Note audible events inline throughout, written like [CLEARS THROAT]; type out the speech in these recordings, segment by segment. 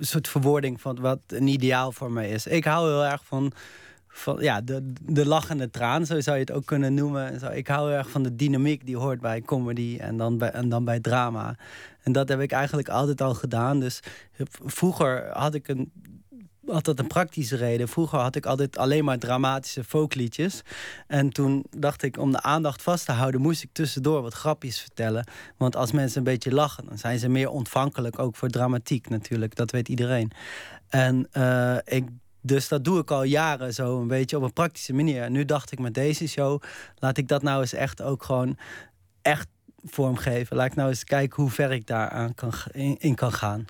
soort verwoording van wat een ideaal voor mij is. Ik hou heel erg van van ja, de, de lachende traan, zo zou je het ook kunnen noemen. Zo, ik hou erg van de dynamiek die hoort bij comedy en dan bij, en dan bij drama. En dat heb ik eigenlijk altijd al gedaan. Dus vroeger had ik een had dat een praktische reden. Vroeger had ik altijd alleen maar dramatische folkliedjes. En toen dacht ik, om de aandacht vast te houden, moest ik tussendoor wat grapjes vertellen. Want als mensen een beetje lachen, dan zijn ze meer ontvankelijk, ook voor dramatiek natuurlijk. Dat weet iedereen. En uh, ik dus dat doe ik al jaren zo een beetje op een praktische manier. En nu dacht ik met deze show, laat ik dat nou eens echt ook gewoon echt vormgeven. Laat ik nou eens kijken hoe ver ik daar aan kan, in, kan gaan.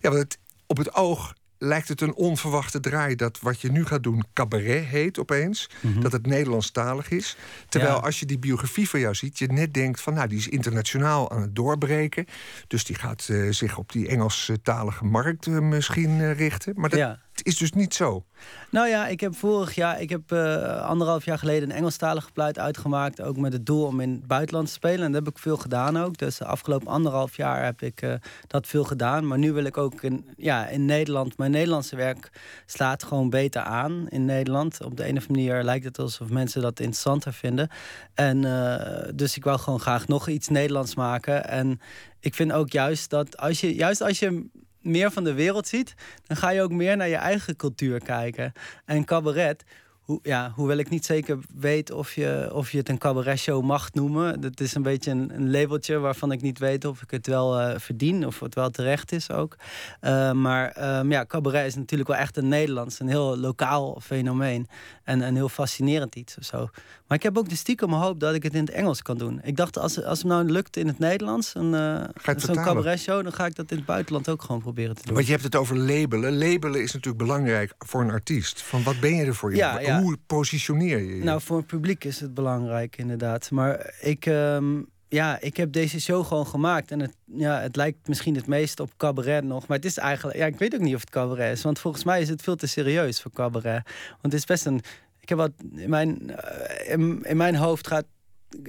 Ja, want op het oog lijkt het een onverwachte draai dat wat je nu gaat doen cabaret heet opeens. Mhm. Dat het Nederlandstalig is. Terwijl als je die biografie van jou ziet, je net denkt van nou, die is internationaal aan het doorbreken. Dus die gaat uh, zich op die Engelstalige markt uh, misschien uh, richten. Maar dat, ja is dus niet zo. Nou ja, ik heb vorig jaar, ik heb uh, anderhalf jaar geleden een Engelstalige pluit uitgemaakt. Ook met het doel om in het buitenland te spelen. En dat heb ik veel gedaan ook. Dus de afgelopen anderhalf jaar heb ik uh, dat veel gedaan. Maar nu wil ik ook in, ja, in Nederland. Mijn Nederlandse werk slaat gewoon beter aan in Nederland. Op de ene of andere manier lijkt het alsof mensen dat interessanter vinden. En uh, dus ik wil gewoon graag nog iets Nederlands maken. En ik vind ook juist dat als je, juist als je meer van de wereld ziet, dan ga je ook meer naar je eigen cultuur kijken. En cabaret, hoe, ja, hoewel ik niet zeker weet of je, of je het een cabaretshow mag noemen. Dat is een beetje een, een labeltje waarvan ik niet weet of ik het wel uh, verdien of het wel terecht is ook. Uh, maar um, ja, cabaret is natuurlijk wel echt een Nederlands, een heel lokaal fenomeen. En een heel fascinerend iets of zo. Maar ik heb ook de stiekem hoop dat ik het in het Engels kan doen. Ik dacht, als, als het nou lukt in het Nederlands, een, uh, zo'n cabaretshow, dan ga ik dat in het buitenland ook gewoon proberen te doen. Want je hebt het over labelen. Labelen is natuurlijk belangrijk voor een artiest. Van wat ben je er voor je? Ja, ja. Hoe positioneer je je? Nou, voor het publiek is het belangrijk, inderdaad. Maar ik. Um, ja, ik heb deze show gewoon gemaakt. En het, ja, het lijkt misschien het meest op cabaret nog. Maar het is eigenlijk... Ja, ik weet ook niet of het cabaret is. Want volgens mij is het veel te serieus voor cabaret. Want het is best een... Ik heb wat... In mijn, eh, in, mijn hoofd gaat...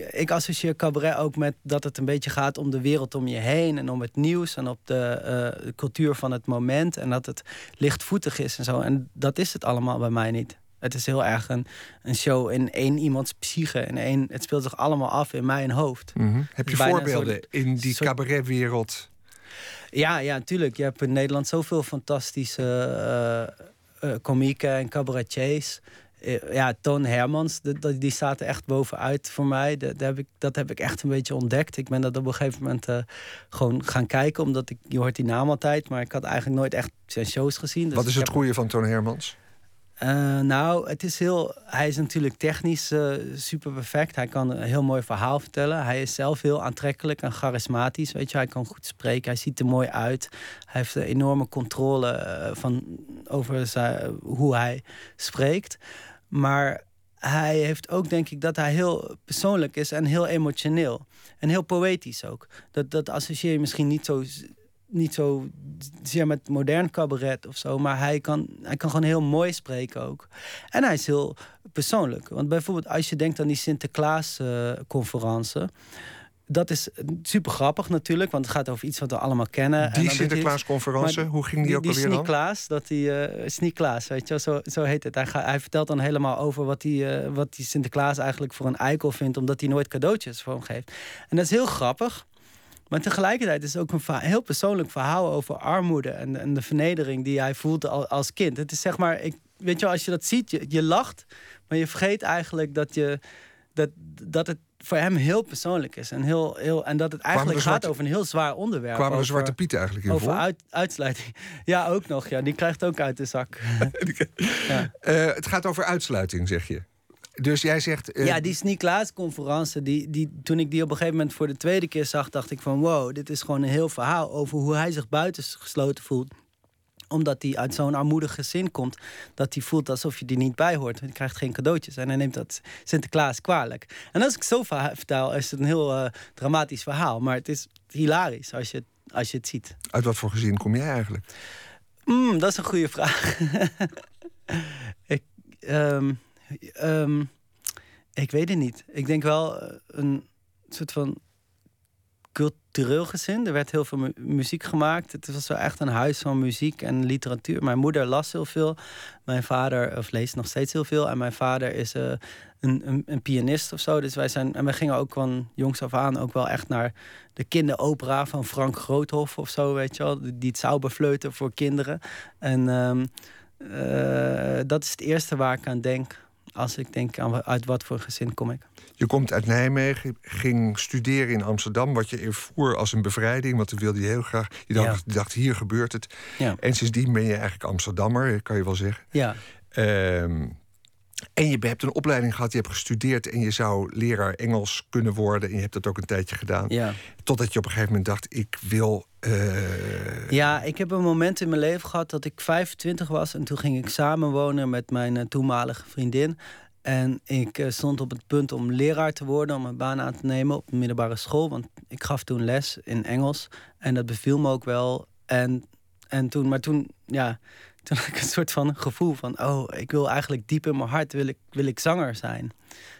Ik associeer cabaret ook met dat het een beetje gaat om de wereld om je heen. En om het nieuws en op de uh, cultuur van het moment. En dat het lichtvoetig is en zo. En dat is het allemaal bij mij niet. Het is heel erg een, een show in één iemands psyche. En één, het speelt zich allemaal af in mijn hoofd. Mhm. Heb je voorbeelden in die cabaretwereld? Ja, ja, natuurlijk. Je hebt in Nederland zoveel fantastische uh, uh, komieken en cabaretiers. ja, Toon Hermans, die, die staat er echt bovenuit voor mij. Dat, heb ik, dat heb ik echt een beetje ontdekt. Ik ben dat op een gegeven moment gewoon gaan kijken, omdat ik, je hoort die naam altijd, maar ik had eigenlijk nooit echt zijn shows gezien. Dus Wat is het goede van Toon Hermans? Uh, nou, het is heel. Hij is natuurlijk technisch uh, super perfect. Hij kan een heel mooi verhaal vertellen. Hij is zelf heel aantrekkelijk en charismatisch. Weet je, hij kan goed spreken. Hij ziet er mooi uit. Hij heeft een enorme controle uh, van, over hoe hij spreekt. Maar hij heeft ook, denk ik, dat hij heel persoonlijk is en heel emotioneel. En heel poëtisch ook. Dat, dat associeer je misschien niet zo niet zo zeer met modern cabaret of zo. Maar hij kan, hij kan gewoon heel mooi spreken ook. En hij is heel persoonlijk. Want bijvoorbeeld als je denkt aan die Sinterklaas-conferentie. Uh, dat is super grappig natuurlijk, want het gaat over iets wat we allemaal kennen. Die Sinterklaasconferentie, hoe ging die, die ook alweer dan? Dat die uh, weet je, zo, zo heet het. Hij, hij vertelt dan helemaal over wat die, uh, wat die Sinterklaas eigenlijk voor een eikel vindt, omdat hij nooit cadeautjes voor hem geeft. En dat is heel grappig. Maar tegelijkertijd is het ook een heel persoonlijk verhaal over armoede en, en de vernedering die hij voelt als kind. Het is zeg maar, ik, weet je, als je dat ziet, je, je lacht, maar je vergeet eigenlijk dat, je, dat, dat het voor hem heel persoonlijk is. En, heel, heel, en dat het eigenlijk gaat over een heel zwaar onderwerp. Kwamen de Zwarte Piet eigenlijk in over Uit, uitsluiting. [LAUGHS] Ja, ook nog. Ja, die krijgt ook uit de zak. [LAUGHS] [LAUGHS] ja. Uh, het gaat over uitsluiting, zeg je. Dus jij zegt. Uh... Ja, die Sneaklaas-conferentie, die, die, toen ik die op een gegeven moment voor de tweede keer zag, dacht ik van wow, dit is gewoon een heel verhaal over hoe hij zich buitengesloten voelt omdat hij uit zo'n armoedig gezin komt, dat hij voelt alsof je die niet bij hoort. Hij krijgt geen cadeautjes en hij neemt dat Sinterklaas kwalijk. En als ik zo vertel, is het een heel uh, dramatisch verhaal. Maar het is hilarisch als je, als je het ziet. Uit wat voor gezin kom jij eigenlijk? Mm, dat is een goede vraag. [LAUGHS] ik, um, Um, ik weet het niet. Ik denk wel eh, een soort van cultureel gezin. Er werd heel veel muziek gemaakt. Het was wel echt een huis van muziek en literatuur. Mijn moeder las heel veel. Mijn vader, of leest nog steeds heel veel. En mijn vader is uh, een, een, een, pianist of zo. Dus wij zijn. En wij gingen ook van jongs af aan ook wel echt naar de kinderopera van Frank Groothof of zo, weet je wel. Die het zou befleuten voor kinderen. En um, uh, dat is het eerste waar ik aan denk. Als ik denk aan uit wat voor gezin kom ik. Je komt uit Nijmegen, ging studeren in Amsterdam, wat je ervoer als een bevrijding, want toen wilde je heel graag. Je dacht, dacht hier gebeurt het. Ja. En sindsdien ben je eigenlijk Amsterdammer, kan je wel zeggen. Ja. Ehm, en je hebt een opleiding gehad, je hebt gestudeerd en je zou leraar Engels kunnen worden. En je hebt dat ook een tijdje gedaan. Ja. Totdat je op een gegeven moment dacht, ik wil. Uh... Ja, ik heb een moment in mijn leven gehad dat ik 25 was. En toen ging ik samenwonen met mijn uh, toenmalige vriendin. En ik uh, stond op het punt om leraar te worden, om een baan aan te nemen op de middelbare school. Want ik gaf toen les in Engels. En dat beviel me ook wel. En, en toen, maar toen, ja, [LAUGHS] toen had ik een soort van gevoel van... oh, ik wil eigenlijk diep in mijn hart wil ik, wil ik zanger zijn.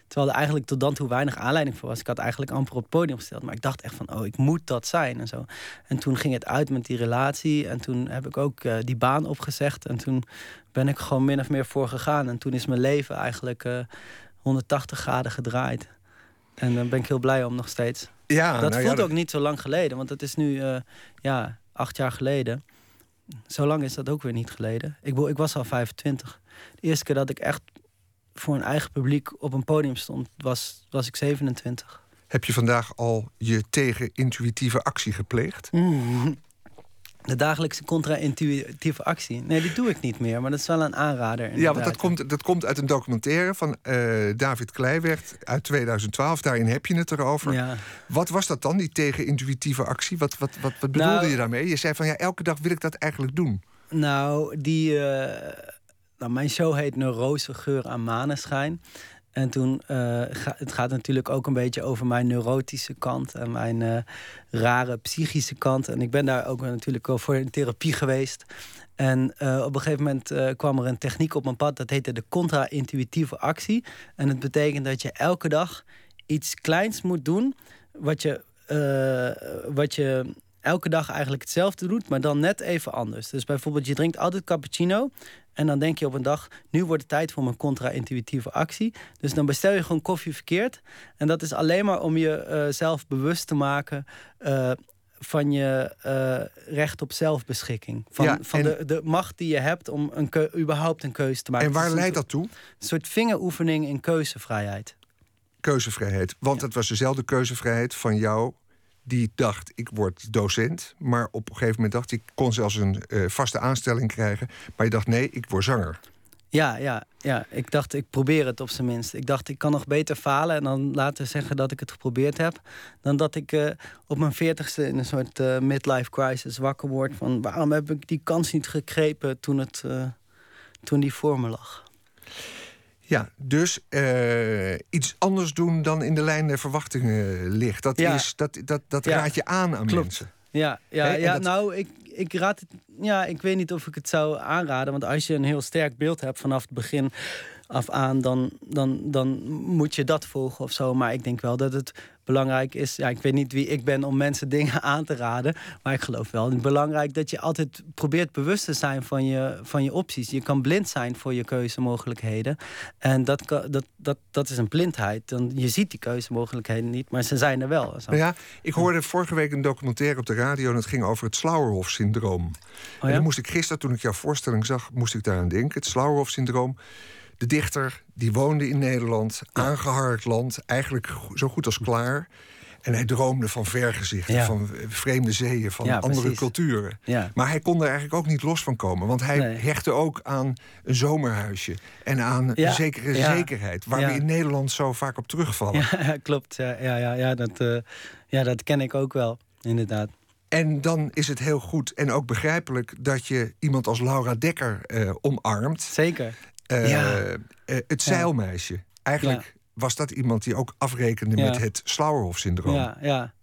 Terwijl er eigenlijk tot dan toe weinig aanleiding voor was. Ik had eigenlijk amper op het podium gesteld. Maar ik dacht echt van, oh, ik moet dat zijn en zo. En toen ging het uit met die relatie. En toen heb ik ook uh, die baan opgezegd. En toen ben ik gewoon min of meer voor gegaan. En toen is mijn leven eigenlijk uh, eh, 180 graden gedraaid. En dan ben ik heel blij om nog steeds. Ja, dat nou voelt ook niet zo lang geleden. Want het is nu, uh, ja, acht jaar geleden. Zo lang is dat ook weer niet geleden. Ik, ik was al 25. De eerste keer dat ik echt voor een eigen publiek op een podium stond, was, was ik 27. Heb je vandaag al je tegen-intuïtieve actie gepleegd? Mm. De dagelijkse contra-intuïtieve actie. Nee, die doe ik niet meer, maar dat is wel een aanrader. Ja, want dat komt, dat komt uit een documentaire van uh, David Kleiweg uit 2012. Daarin heb je het erover. Ja. Wat was dat dan, die tegen-intuïtieve actie? Wat, wat, wat, wat bedoelde nou, je daarmee? Je zei van ja, elke dag wil ik dat eigenlijk doen. Nou, die. Uh, nou, mijn show heet Neurose Geur aan Maneschijn. En toen, uh, het gaat natuurlijk ook een beetje over mijn neurotische kant en mijn uh, rare psychische kant. En ik ben daar ook natuurlijk voor in therapie geweest. En uh, op een gegeven moment kwam er een techniek op mijn pad, dat heette de contra-intuïtieve actie. En het betekent dat je elke dag iets kleins moet doen, wat je, wat je elke dag eigenlijk hetzelfde doet, maar dan net even anders. Dus bijvoorbeeld, je drinkt altijd cappuccino. En dan denk je op een dag, nu wordt het tijd voor mijn contra-intuïtieve actie. Dus dan bestel je gewoon koffie verkeerd. En dat is alleen maar om jezelf uh, bewust te maken uh, van je uh, recht op zelfbeschikking. Van, ja, van de, de macht die je hebt om een überhaupt een keuze te maken. En waar leidt dat toe? Een soort vingeroefening in keuzevrijheid. Keuzevrijheid. Want het was dezelfde keuzevrijheid van jou die dacht, ik word docent. Maar op een gegeven moment dacht ik, kon zelfs een uh, vaste aanstelling krijgen. Maar je dacht, nee, ik word zanger. Ja, ja, ja, ik dacht, ik probeer het op zijn minst. Ik dacht, ik kan nog beter falen en dan laten zeggen dat ik het geprobeerd heb. Dan dat ik uh, op mijn veertigste in een soort uh, midlife crisis wakker word. Van waarom heb ik die kans niet gegrepen toen, het, toen die voor me lag? Ja, dus uh, iets anders doen dan in de lijn der verwachtingen ligt. Dat, is, dat, dat, dat raad je aan aan Klopt. mensen. Ja, ja, ja nou, ik, ik raad het. Ja, ik weet niet of ik het zou aanraden. Want als je een heel sterk beeld hebt vanaf het begin af aan, dan, dan, dan moet je dat volgen of zo. Maar ik denk wel dat het belangrijk is. Ja, ik weet niet wie ik ben om mensen dingen [LAUGHS] aan te raden. Maar ik geloof wel. Het is belangrijk dat je altijd probeert bewust te zijn van je, van je opties. Je kan blind zijn voor je keuzemogelijkheden. En dat, dat, dat, dat is een blindheid. Dan, je ziet die keuzemogelijkheden niet, maar ze zijn er wel. Nou ja, ik hoorde vorige week een documentaire op de radio en het ging over het Slauerhof-syndroom. Oh En dan moest ik gisteren, toen ik jouw voorstelling zag, moest ik daaraan denken. Het Slauerhof-syndroom de dichter die woonde in Nederland, aangeharkt land, eigenlijk zo goed als klaar. En hij droomde van vergezichten, van vreemde zeeën, van andere culturen. Maar hij kon er eigenlijk ook niet los van komen. Want hij hechtte ook aan een zomerhuisje. En aan een zekere zekerheid. Waar we in Nederland zo vaak op terugvallen. Ja, [LAUGHS] klopt. Ja, ja, ja, dat, uh, ja, dat ken ik ook wel, inderdaad. En dan is het heel goed en ook begrijpelijk dat je iemand als Laura Dekker uh, omarmt. Zeker. Uh, ja. uh, het zeilmeisje. Eigenlijk was dat iemand die ook afrekende met het Slauerhof-syndroom. Ja, ja.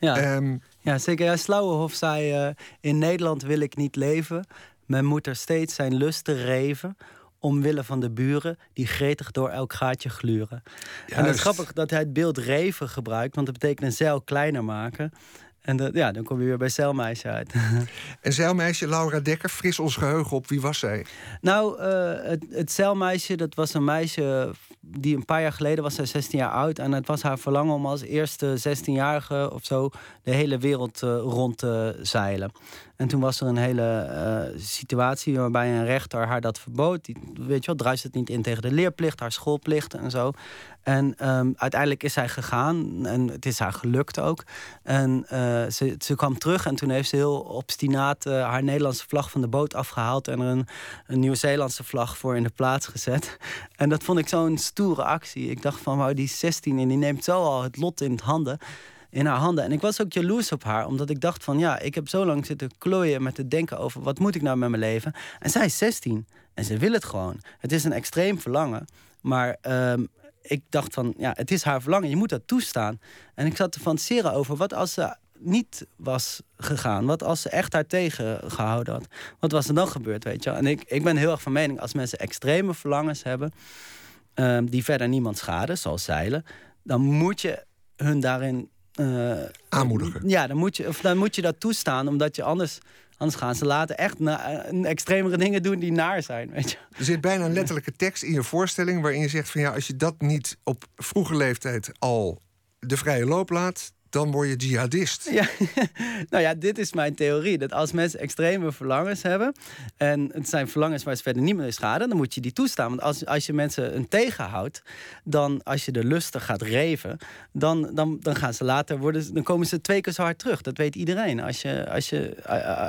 Ja, um, ja zeker. Ja, Slauerhof zei: uh, In Nederland wil ik niet leven. Men moet er steeds zijn lusten reven omwille van de buren die gretig door elk gaatje gluren. En het is grappig dat hij het beeld reven gebruikt, want dat betekent een zeil kleiner maken. En ja, dan kom je weer bij Zeilmeisje uit. [LAUGHS] en Zeilmeisje, Laura Dekker, fris ons geheugen op. Wie was zij? Nou, uh, het, het Zeilmeisje, dat was een meisje die een paar jaar geleden was zij 16 jaar oud. En het was haar verlangen om als eerste 16-jarige of zo de hele wereld uh, rond te zeilen. En toen was er een hele uh, situatie waarbij een rechter haar dat verbood. Die, weet je wel, druist het niet in tegen de leerplicht, haar schoolplicht en zo. En um, uiteindelijk is zij gegaan en het is haar gelukt ook. En uh, ze, ze kwam terug en toen heeft ze heel obstinaat uh, haar Nederlandse vlag van de boot afgehaald en er een, een Nieuw-Zeelandse vlag voor in de plaats gezet. [LAUGHS] En dat vond ik zo'n stoere actie. Ik dacht van, wauw, die 16 en die neemt zo al het lot in, het handen, in haar handen. En ik was ook jaloers op haar, omdat ik dacht van, ja, ik heb zo lang zitten klooien met het denken over wat moet ik nou met mijn leven. En zij is 16 en ze wil het gewoon. Het is een extreem verlangen. Maar um, ik dacht van, ja, het is haar verlangen, je moet dat toestaan. En ik zat te fantaseren over wat als ze niet was gegaan. Wat als ze echt haar tegengehouden had. Wat was er dan gebeurd, weet je En ik, ik ben heel erg van mening, als mensen extreme verlangens hebben... Ehm, die verder niemand schaden, zoals zeilen... dan moet je hun daarin... Uh, Aanmoedigen. Ja, dan moet, je, of dan moet je dat toestaan, omdat je anders Anders gaan ze later echt na, extremere dingen doen die naar zijn. Weet je. Er zit bijna een letterlijke tekst in je voorstelling waarin je zegt van ja, als je dat niet op vroege leeftijd al de vrije loop laat, dan word je jihadist. Ja, [LAUGHS] nou ja, dit is mijn theorie. Dat als mensen extreme verlangens hebben... en het zijn verlangens waar ze verder niet meer schaden... dan moet je die toestaan. Want als, als je mensen een tegenhoudt... dan als je de lusten gaat reven... dan, dan, dan gaan ze later worden... dan komen ze twee keer zo hard terug. Dat weet iedereen. Als je, als je,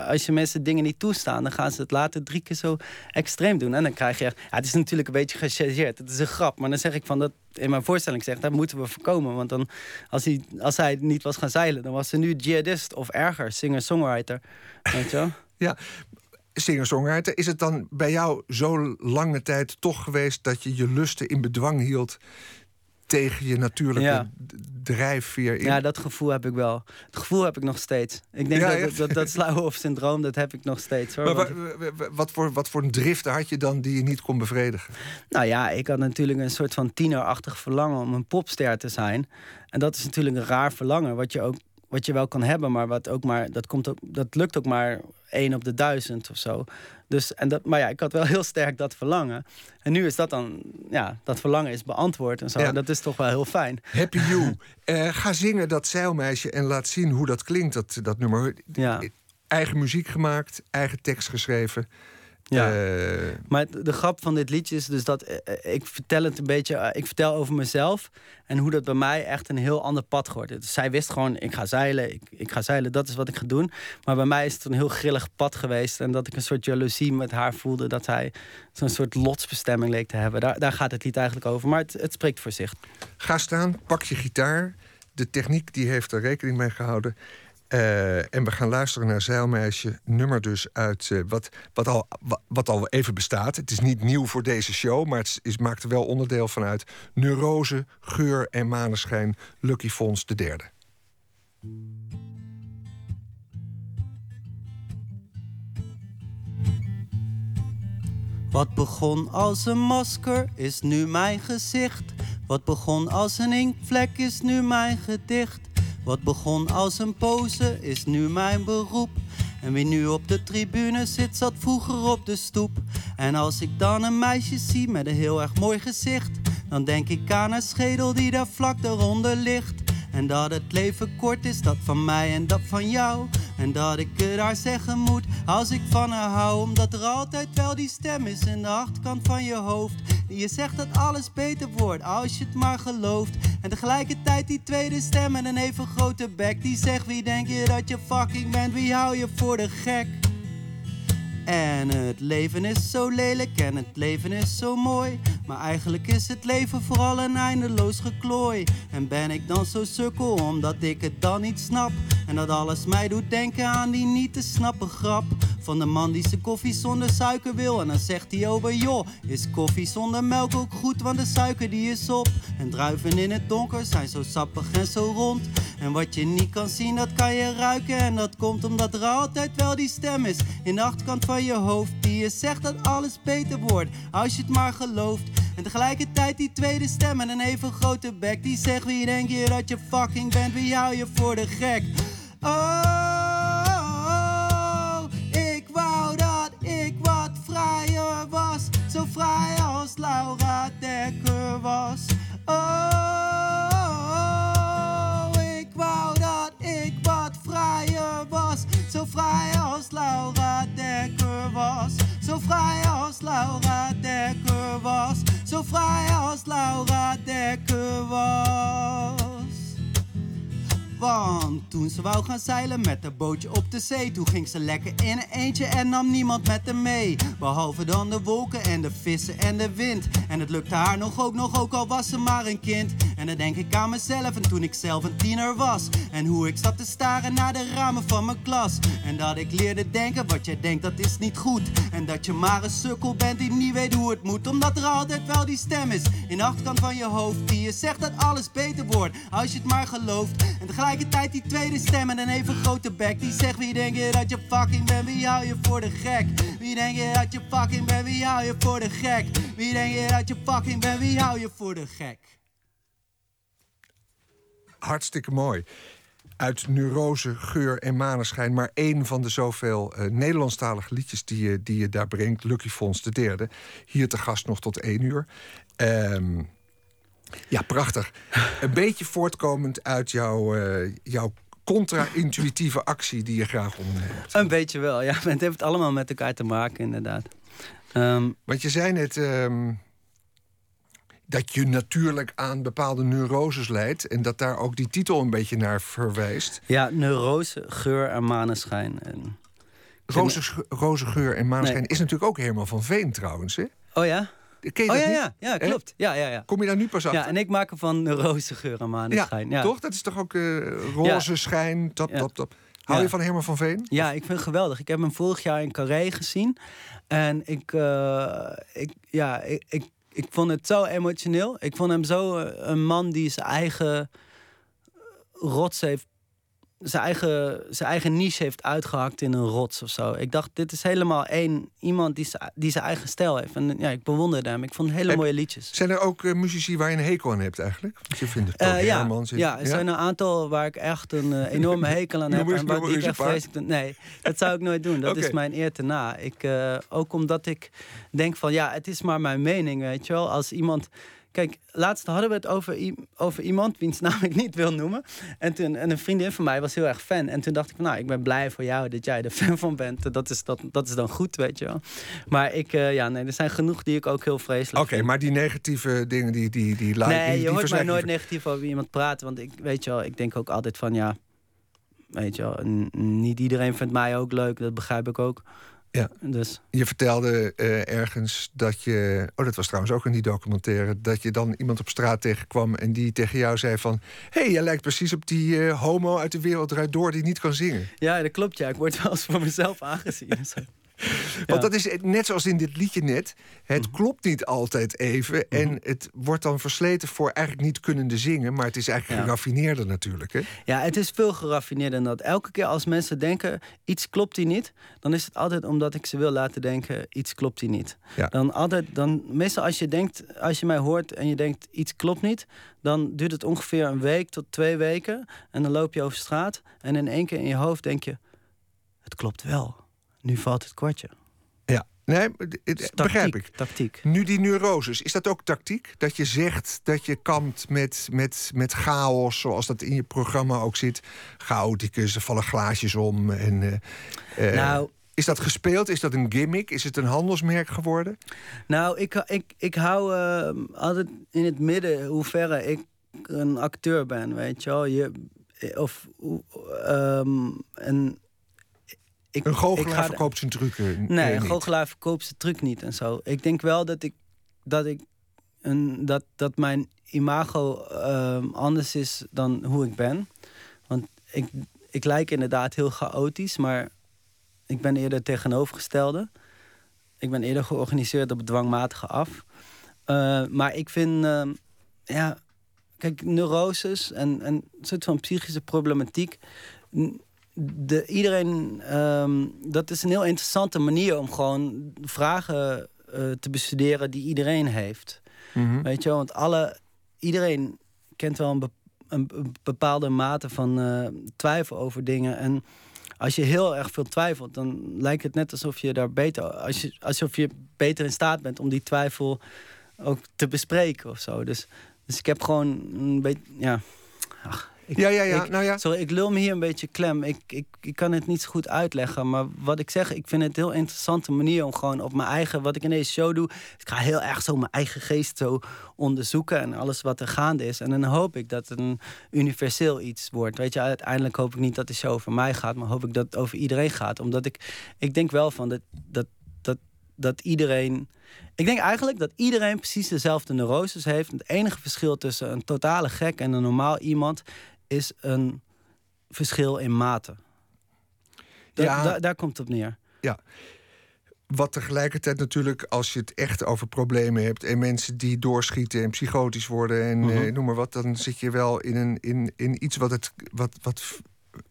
als je mensen dingen niet toestaan... dan gaan ze het later drie keer zo extreem doen. En dan krijg je... Ja, het is natuurlijk een beetje gechargeerd. Het is een grap. Maar dan zeg ik van... dat in mijn voorstelling zegt, dat moeten we voorkomen. Want dan, als hij, als hij niet was gaan zeilen, dan was ze nu jihadist of erger, singer-songwriter. Weet je? [LAUGHS] Ja, singer-songwriter. Is het dan bij jou zo lange tijd toch geweest dat je je lusten in bedwang hield tegen je natuurlijke ja. drijfveer in. Ja, dat gevoel heb ik wel. Het gevoel heb ik nog steeds. Ik denk dat, dat, dat, dat syndroom dat heb ik nog steeds. Hoor. Maar wat, voor, wat voor een drift had je dan die je niet kon bevredigen? Nou ja, ik had natuurlijk een soort van tienerachtig verlangen om een popster te zijn. En dat is natuurlijk een raar verlangen, wat je ook wat je wel kan hebben, maar wat ook maar dat komt ook, dat lukt ook maar één op de duizend of zo. Dus, en dat, maar ja, ik had wel heel sterk dat verlangen. En nu is dat dan, ja, dat verlangen is beantwoord en zo. Ja. Dat is toch wel heel fijn. Happy [LAUGHS] You. Uh, ga zingen dat zeilmeisje en laat zien hoe dat klinkt, dat, dat nummer. Ja. Eigen muziek gemaakt, eigen tekst geschreven. Ja. Uh, maar de grap van dit liedje is dus dat eh, eh, ik vertel het een beetje, ik vertel over mezelf en hoe dat bij mij echt een heel ander pad geworden Dus zij wist gewoon, ik ga zeilen, ik, ik ga zeilen, dat is wat ik ga doen. Maar bij mij is het een heel grillig pad geweest en dat ik een soort jaloezie met haar voelde dat hij zo'n soort lotsbestemming leek te hebben. Daar, daar gaat het lied eigenlijk over, maar het, het spreekt voor zich. Ga staan, pak je gitaar. De techniek die heeft er rekening mee gehouden. Uh, en we gaan luisteren naar Zeilmeisje, nummer dus uit uh, wat, wat, al, wat al even bestaat. Het is niet nieuw voor deze show, maar het is, maakt er wel onderdeel van uit. Neurose, Geur en Maneschijn, Lucky Fons de derde. Wat begon als een masker is nu mijn gezicht. Wat begon als een inkvlek is nu mijn gedicht. Wat begon als een pose is nu mijn beroep. En wie nu op de tribune zit, zat vroeger op de stoep. En als ik dan een meisje zie met een heel erg mooi gezicht, dan denk ik aan een schedel die daar vlak eronder ligt. En dat het leven kort is, dat van mij en dat van jou. En dat ik het haar zeggen moet als ik van haar hou. Omdat er altijd wel die stem is in de achterkant van je hoofd. Die je zegt dat alles beter wordt als je het maar gelooft. En tegelijkertijd die tweede stem en een even grote bek. Die zegt wie denk je dat je fucking bent, wie hou je voor de gek? En het leven is zo lelijk en het leven is zo mooi. Maar eigenlijk is het leven vooral een eindeloos geklooi. En ben ik dan zo sukkel omdat ik het dan niet snap? En dat alles mij doet denken aan die niet te snappen grap. Van de man die zijn koffie zonder suiker wil. En dan zegt hij over joh, is koffie zonder melk ook goed? Want de suiker die is op. En druiven in het donker zijn zo sappig en zo rond. En wat je niet kan zien, dat kan je ruiken. En dat komt omdat er altijd wel die stem is in de achterkant je hoofd. Die je zegt dat alles beter wordt, als je het maar gelooft. En tegelijkertijd die tweede stem en een even grote bek. Die zegt wie denk je dat je fucking bent, wie hou je voor de gek? Oh, ik wou dat ik wat vrijer was. Zo vrij als Laura Dekker was. Oh, Zo vrij als Laura Dekker was. Zo vrij als Laura Dekker was. Zo vrij als Laura Dekker was. Want toen ze wou gaan zeilen met een bootje op de zee, toen ging ze lekker in een eentje en nam niemand met haar mee. Behalve dan de wolken en de vissen en de wind. En het lukte haar nog ook, nog ook al was ze maar een kind. En dan denk ik aan mezelf en toen ik zelf een tiener was. En hoe ik zat te staren naar de ramen van mijn klas. En dat ik leerde denken, wat jij denkt dat is niet goed. En dat je maar een sukkel bent die niet weet hoe het moet. Omdat er altijd wel die stem is in de achterkant van je hoofd. Die je zegt dat alles beter wordt als je het maar gelooft. En tegelijkertijd die tweede stem en een even grote bek. Die zegt wie denk je dat je fucking bent, wie hou je voor de gek? Wie denk je dat je fucking bent, wie hou je voor de gek? Wie denk je dat je fucking bent, wie hou je voor de gek? Hartstikke mooi. Uit Neurose, Geur en Maneschijn. Maar één van de zoveel uh, Nederlandstalige liedjes die je, die je daar brengt. Lucky Fons de derde. Hier te gast nog tot één uur. Um, ja, prachtig. Een beetje voortkomend uit jouw, uh, jouw contra-intuïtieve actie die je graag onderneemt. Een beetje wel, ja. [LAUGHS] Het heeft allemaal met elkaar te maken, inderdaad. Um, Want je zei net... Um, dat je natuurlijk aan bepaalde neuroses leidt... en dat daar ook die titel een beetje naar verwijst. Ja, neurose, geur en maneschijn. En... Roze, roze geur en maneschijn is natuurlijk ook helemaal van Veen trouwens, hè? Oh ja? Ken je oh, dat ja, niet? ja, ja, klopt. Ja, ja, ja. Kom je daar nu pas achter? Ja, en ik maak ervan roze geur en maneschijn. Ja, toch? Dat is toch ook uh, roze schijn, tap, tap, tap. Hou je van Herman van Veen? Ja, ik vind het geweldig. Ik heb hem vorig jaar in Carré gezien. En ik, uh, ik, ja, ik, ik ik vond het zo emotioneel. Ik vond hem zo eh, een man die zijn eigen rots heeft zijn eigen, zijn eigen niche heeft uitgehakt in een rots of zo. Ik dacht, dit is helemaal één iemand die, die zijn eigen stijl heeft. En ja, ik bewonderde hem. Ik vond hele mooie liedjes. Zijn er ook uh, muzici waar je een hekel aan hebt eigenlijk? Want je vindt het uh, ja, ja, er zijn een aantal waar ik echt een uh, enorme [LAUGHS] hekel aan heb. en waar ik echt vreselijk... Nee, dat zou ik nooit doen. Dat okay. is mijn eer te na. Ik, ook omdat ik denk van, ja, het is maar mijn mening, weet je wel. Als iemand Kijk, laatst hadden we het over, over iemand wiens [LAUGHS] naam ik niet wil noemen. En, toen, en een vriendin van mij was heel erg fan. En toen dacht ik van, nou, ik ben blij voor jou dat jij er [LAUGHS] fan van bent. Dat is, dat, dat is dan goed, weet je wel. Maar ik, uh, ja, nee, er zijn genoeg die ik ook heel vreselijk Oké, maar die negatieve dingen, die, die, die Nee, die, je hoort mij nooit negatief over iemand praten. Want ik, weet je wel, ik denk ook altijd van, ja, weet je wel, niet iedereen vindt mij ook leuk. Dat begrijp ik ook. Ja. Dus. Je vertelde uh, ergens dat je. Oh, dat was trouwens ook in die documentaire. Dat je dan iemand op straat tegenkwam en die tegen jou zei van. Hé, hey, jij lijkt precies op die uh, homo uit de wereld eruit door die niet kan zingen. Ja, dat klopt. Ja, ik word wel eens voor mezelf aangezien. [LAUGHS] Want dat is net zoals in dit liedje net. Het mhm. klopt niet altijd even. En mhm. het wordt dan versleten voor eigenlijk niet kunnende zingen. Maar het is eigenlijk geraffineerder natuurlijk. Hè? Ja, het is veel geraffineerder dan dat. Elke keer als mensen denken, iets klopt hier niet... dan is het altijd omdat ik ze wil laten denken, iets klopt hier niet. Dan altijd, dan, meestal als je denkt, als je mij hoort en je denkt, iets klopt niet... dan duurt het ongeveer een week tot twee weken. En dan loop je over straat en in één keer in je hoofd denk je... het klopt wel nu valt het kwartje. Ja, nee, het, begrijp ik. Tactiek. Nu die neuroses, is dat ook tactiek? Dat je zegt dat je kampt met, met, met chaos, zoals dat in je programma ook zit. Chaoticus, er vallen glaasjes om. En, uh, nou, is dat gespeeld? Is dat een gimmick? Is het een handelsmerk geworden? Nou, ik, ik, ik hou uh, altijd in het midden hoe ver ik een acteur ben, weet je wel. Je, of, um, en ik, een goochelaar verkoopt zijn trucken. Nee, een goochelaar verkoopt zijn truc niet en zo. Ik denk wel dat ik dat ik een, dat, dat mijn imago uh, anders is dan hoe ik ben. Want ik, ik lijk inderdaad heel chaotisch, maar Ik ben eerder tegenovergestelde. Ik ben eerder georganiseerd op dwangmatige af. Uh, maar ik vind, uh, ja, kijk, neuroses en, en een soort van psychische problematiek. De, iedereen, um, dat is een heel interessante manier om gewoon vragen uh, te bestuderen die iedereen heeft. Mm -hmm. Weet je want alle, iedereen kent wel een, be een bepaalde mate van uh, twijfel over dingen. En als je heel erg veel twijfelt, dan lijkt het net alsof je daar beter, als je, alsof je beter in staat bent om die twijfel ook te bespreken of zo. Dus, dus ik heb gewoon een beetje, ja. Ach, ik, ja, ja, ja. Ik, nou ja. Sorry, ik lul me hier een beetje klem. Ik, ik, ik kan het niet zo goed uitleggen. Maar wat ik zeg, ik vind het een heel interessante manier om gewoon op mijn eigen, wat ik in deze show doe. Ik ga heel erg zo mijn eigen geest zo onderzoeken en alles wat er gaande is. En dan hoop ik dat het een universeel iets wordt. Weet je, uiteindelijk hoop ik niet dat de show over mij gaat, maar hoop ik dat het over iedereen gaat. Omdat ik, ik denk wel van dat, dat, dat, dat iedereen. Ik denk eigenlijk dat iedereen precies dezelfde neuroses heeft. Het enige verschil tussen een totale gek en een normaal iemand is een verschil in mate. Da ja, da daar komt het op neer. Ja. Wat tegelijkertijd natuurlijk, als je het echt over problemen hebt en mensen die doorschieten en psychotisch worden en Mhm. eh, noem maar wat, dan zit je wel in, een, in, in iets wat het, wat, wat,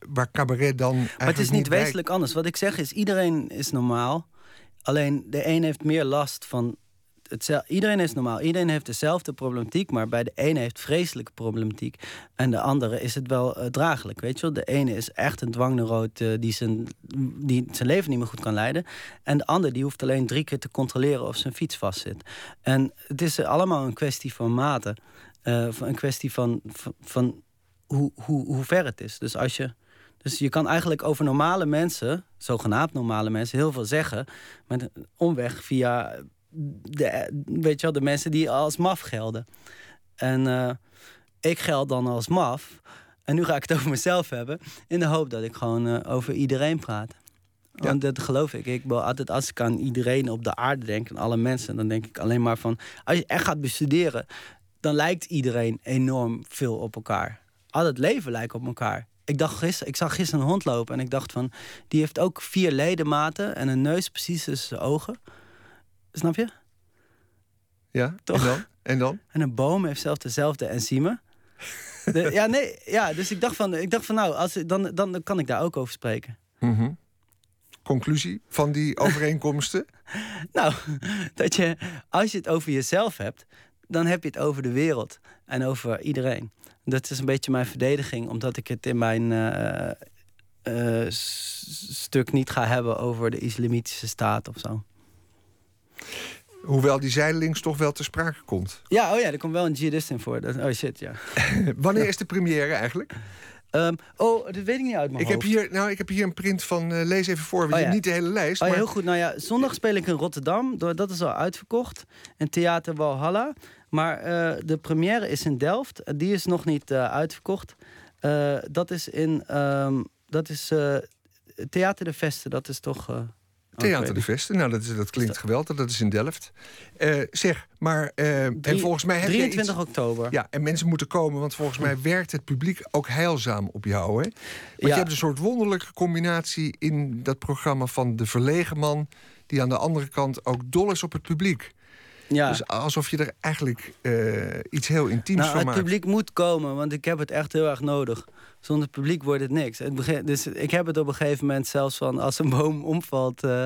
waar cabaret dan. Maar het is niet wezenlijk anders. Wat ik zeg is, iedereen is normaal. Alleen de een heeft meer last van. Iedereen is normaal. Iedereen heeft dezelfde problematiek. Maar bij de ene heeft vreselijke problematiek. En de andere is het wel uh, draaglijk. Weet je wel? De ene is echt een dwangneuroot uh, die, zijn, die zijn leven niet meer goed kan leiden. En de ander die hoeft alleen drie keer te controleren of zijn fiets vastzit. En het is allemaal een kwestie van mate. Uh, een kwestie van, van, van hoe, hoe, hoe ver het is. Dus als je. Dus je kan eigenlijk over normale mensen, zogenaamd normale mensen, heel veel zeggen. Met omweg via de, weet je wel, de mensen die als maf gelden. En uh, ik geld dan als maf. En nu ga ik het [LAUGHS] over mezelf hebben. In de hoop dat ik gewoon uh, over iedereen praat. Ja. Want dat geloof ik. Ik wil altijd, als ik aan iedereen op de aarde denk, aan alle mensen, dan denk ik alleen maar van. Als je echt gaat bestuderen, dan lijkt iedereen enorm veel op elkaar. Al het leven lijkt op elkaar. Ik, dacht gisteren, ik zag gisteren een hond lopen en ik dacht van... die heeft ook vier ledematen en een neus precies tussen zijn ogen. Snap je? Ja, Toch? En dan? En, dan? en een boom heeft zelfs dezelfde enzymen. [LAUGHS] De, ja, nee, ja, dus ik dacht van, ik dacht van nou, als, dan, dan, kan ik daar ook over spreken. Mm -hmm. Conclusie van die [LAUGHS] overeenkomsten? nou, [LAUGHS] dat je, als je het over jezelf hebt, dan heb je het over de wereld en over iedereen. Dat is een beetje mijn verdediging, omdat ik het in mijn uh, uh, stuk niet ga hebben over de islamitische staat of zo. Hoewel die zijdelings toch wel ter sprake komt. Ja, oh ja, er komt wel een jihadist in voor. Oh shit, ja. [LAUGHS] Wanneer is de première eigenlijk? Um, oh, dat weet ik niet uit mijn ik hoofd. Heb hier, nou, ik heb hier een print van, uh, lees even voor, oh, ja. niet de hele lijst. Oh, maar... heel goed. Nou ja, zondag speel ik in Rotterdam. Dat is al uitverkocht. In Theater Walhalla. Maar uh, de première is in Delft. Die is nog niet uh, uitverkocht. Dat is in... Um, dat is Theater de Vesten. Dat is toch... Theater de Vesten, nou dat, is, dat klinkt geweldig, dat is in Delft. Uh, zeg, maar uh, Drie, en volgens mij heb 23 iets, oktober. Ja, en mensen moeten komen, want volgens mij werkt het publiek ook heilzaam op jou, hè? Want ja. je hebt een soort wonderlijke combinatie in dat programma van de verlegen man, die aan de andere kant ook dol is op het publiek. Ja. Dus alsof je er eigenlijk uh, iets heel intiems nou, van maakt. Het publiek moet komen, want ik heb het echt heel erg nodig. Zonder publiek wordt het niks. Het begin, dus ik heb het op een gegeven moment zelfs van als een boom [LAUGHS] omvalt uh,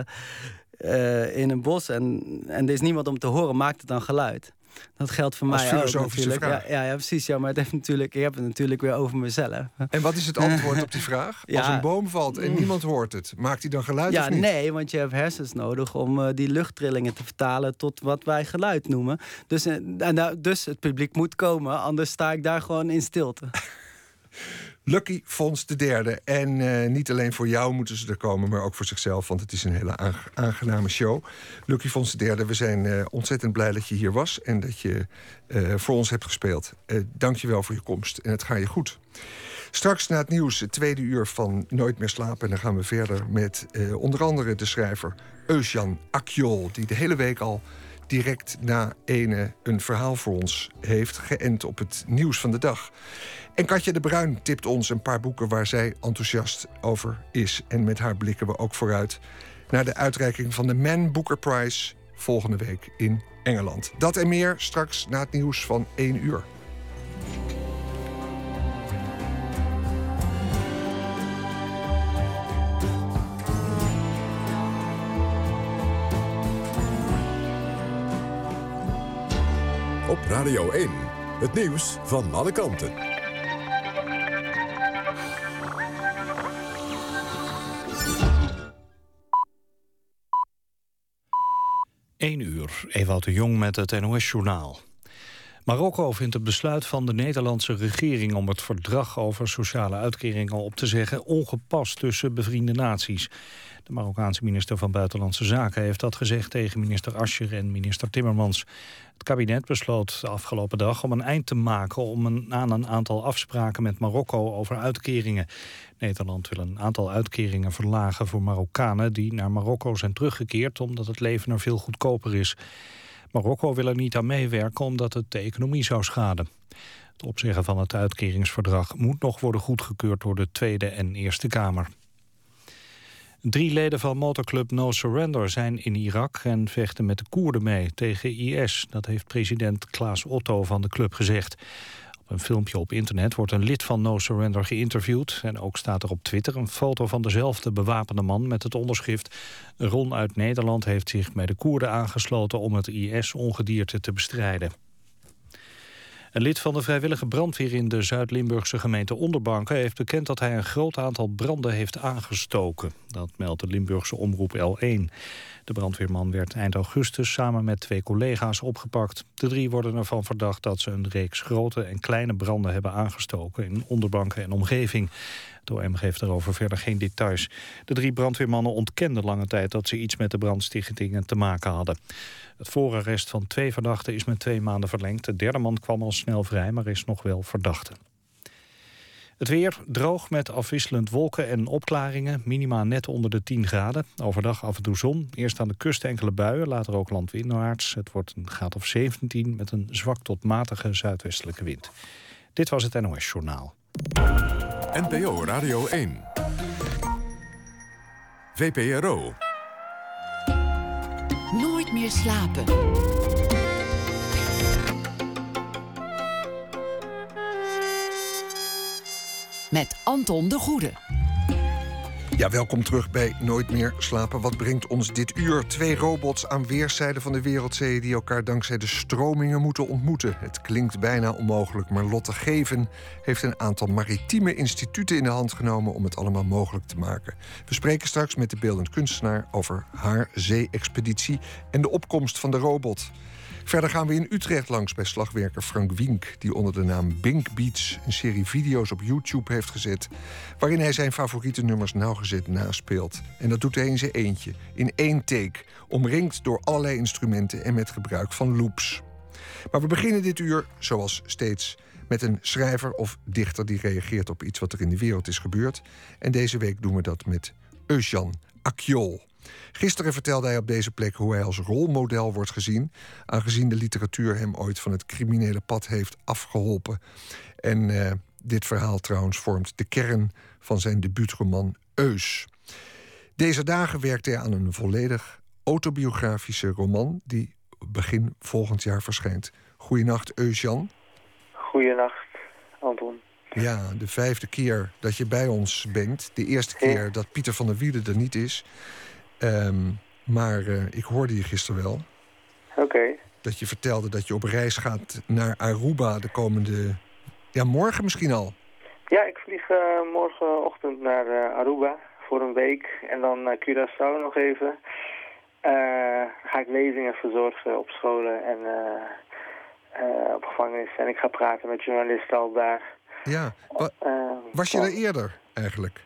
uh, in een bos en, en er is niemand om te horen, maakt het dan geluid. Dat geldt voor Als mij ook natuurlijk. Ja, ja, ja, precies. Ja, maar het heeft natuurlijk, ik heb het natuurlijk weer over mezelf. En wat is het antwoord op die vraag? [LAUGHS] Ja. Als een boom valt en niemand hoort het, maakt hij dan geluid ja, of niet? Nee, want je hebt hersens nodig om uh, die luchttrillingen te vertalen tot wat wij geluid noemen. Dus, en, dus het publiek moet komen, anders sta ik daar gewoon in stilte. [LAUGHS] Lucky Fons de derde. En uh, niet alleen voor jou moeten ze er komen, maar ook voor zichzelf. Want het is een hele aangename show. Lucky Fons de derde, we zijn uh, ontzettend blij dat je hier was. En dat je uh, voor ons hebt gespeeld. Dank je wel voor je komst. En het gaat je goed. Straks na het nieuws, het tweede uur van Nooit meer slapen. En dan gaan we verder met onder andere de schrijver Eusjan Akjol. Die de hele week al direct na ene een verhaal voor ons heeft, geënt op het nieuws van de dag. En Katja de Bruin tipt ons een paar boeken waar zij enthousiast over is. En met haar blikken we ook vooruit naar de uitreiking van de Man Booker Prize volgende week in Engeland. Dat en meer straks na het nieuws van 1 uur. Radio 1, het nieuws van alle kanten. 1 uur, Ewout de Jong met het NOS-journaal. Marokko vindt het besluit van de Nederlandse regering... om het verdrag over sociale uitkeringen op te zeggen... ongepast tussen bevriende naties. De Marokkaanse minister van Buitenlandse Zaken heeft dat gezegd... tegen minister Ascher en minister Timmermans. Het kabinet besloot de afgelopen dag om een eind te maken... om aan een aantal afspraken met Marokko over uitkeringen. Nederland wil een aantal uitkeringen verlagen voor Marokkanen... die naar Marokko zijn teruggekeerd omdat het leven er veel goedkoper is. Marokko wil er niet aan meewerken omdat het de economie zou schaden. Het opzeggen van het uitkeringsverdrag moet nog worden goedgekeurd door de Tweede en Eerste Kamer. Drie leden van motorclub No Surrender zijn in Irak en vechten met de Koerden mee tegen IS. Dat heeft president Klaas Otto van de club gezegd. Een filmpje op internet wordt een lid van No Surrender geïnterviewd. En ook staat er op Twitter een foto van dezelfde bewapende man met het onderschrift... Ron uit Nederland heeft zich bij de Koerden aangesloten om het IS-ongedierte te bestrijden. Een lid van de vrijwillige brandweer in de Zuid-Limburgse gemeente Onderbanken... heeft bekend dat hij een groot aantal branden heeft aangestoken. Dat meldt de Limburgse omroep L1. De brandweerman werd eind augustus samen met twee collega's opgepakt. De drie worden ervan verdacht dat ze een reeks grote en kleine branden hebben aangestoken... in Onderbanken en omgeving. Het OM geeft daarover verder geen details. De drie brandweermannen ontkenden lange tijd dat ze iets met de brandstichtingen te maken hadden. Het voorarrest van twee verdachten is met twee maanden verlengd. De derde man kwam al snel vrij, maar is nog wel verdachte. Het weer droog met afwisselend wolken en opklaringen. Minima net onder de 10 graden. Overdag af en toe zon. Eerst aan de kust enkele buien, later ook landwindwaarts. Het wordt een graad of 17 met een zwak tot matige zuidwestelijke wind. Dit was het NOS Journaal. NPO Radio 1. VPRO. Nooit meer slapen. Met Anton de Goede. Ja, welkom terug bij Nooit meer slapen. Wat brengt ons dit uur? Twee robots aan weerszijden van de wereldzee... die elkaar dankzij de stromingen moeten ontmoeten. Het klinkt bijna onmogelijk, maar Lotte Geven... heeft een aantal maritieme instituten in de hand genomen... om het allemaal mogelijk te maken. We spreken straks met de beeldend kunstenaar... over haar zee-expeditie en de opkomst van de robot... Verder gaan we in Utrecht langs bij slagwerker Frank Wink... die onder de naam Bink Beats een serie video's op YouTube heeft gezet... waarin hij zijn favoriete nummers nauwgezet naspeelt. En dat doet hij in zijn eentje, in één take... omringd door allerlei instrumenten en met gebruik van loops. Maar we beginnen dit uur, zoals steeds met een schrijver of dichter die reageert op iets wat er in de wereld is gebeurd. En deze week doen we dat met Eusjan Akjol. Gisteren vertelde hij op deze plek hoe hij als rolmodel wordt gezien, aangezien de literatuur hem ooit van het criminele pad heeft afgeholpen. En uh, dit verhaal trouwens vormt de kern van zijn debuutroman Eus. Deze dagen werkt hij aan een volledig autobiografische roman die begin volgend jaar verschijnt. Goedenacht, Eus-Jan. Goedenacht, Anton. Ja, de vijfde keer dat je bij ons bent. De eerste keer dat Pieter van der Wielen er niet is. Um, maar uh, ik hoorde je gisteren wel. Oké. Dat je vertelde dat je op reis gaat naar Aruba de komende... Ja, morgen misschien al. Ja, ik vlieg uh, morgenochtend naar uh, Aruba voor een week. En dan naar Curaçao nog even. ga ik lezingen verzorgen op scholen en op gevangenissen. En ik ga praten met journalisten al daar. Ja, was je er eerder eigenlijk?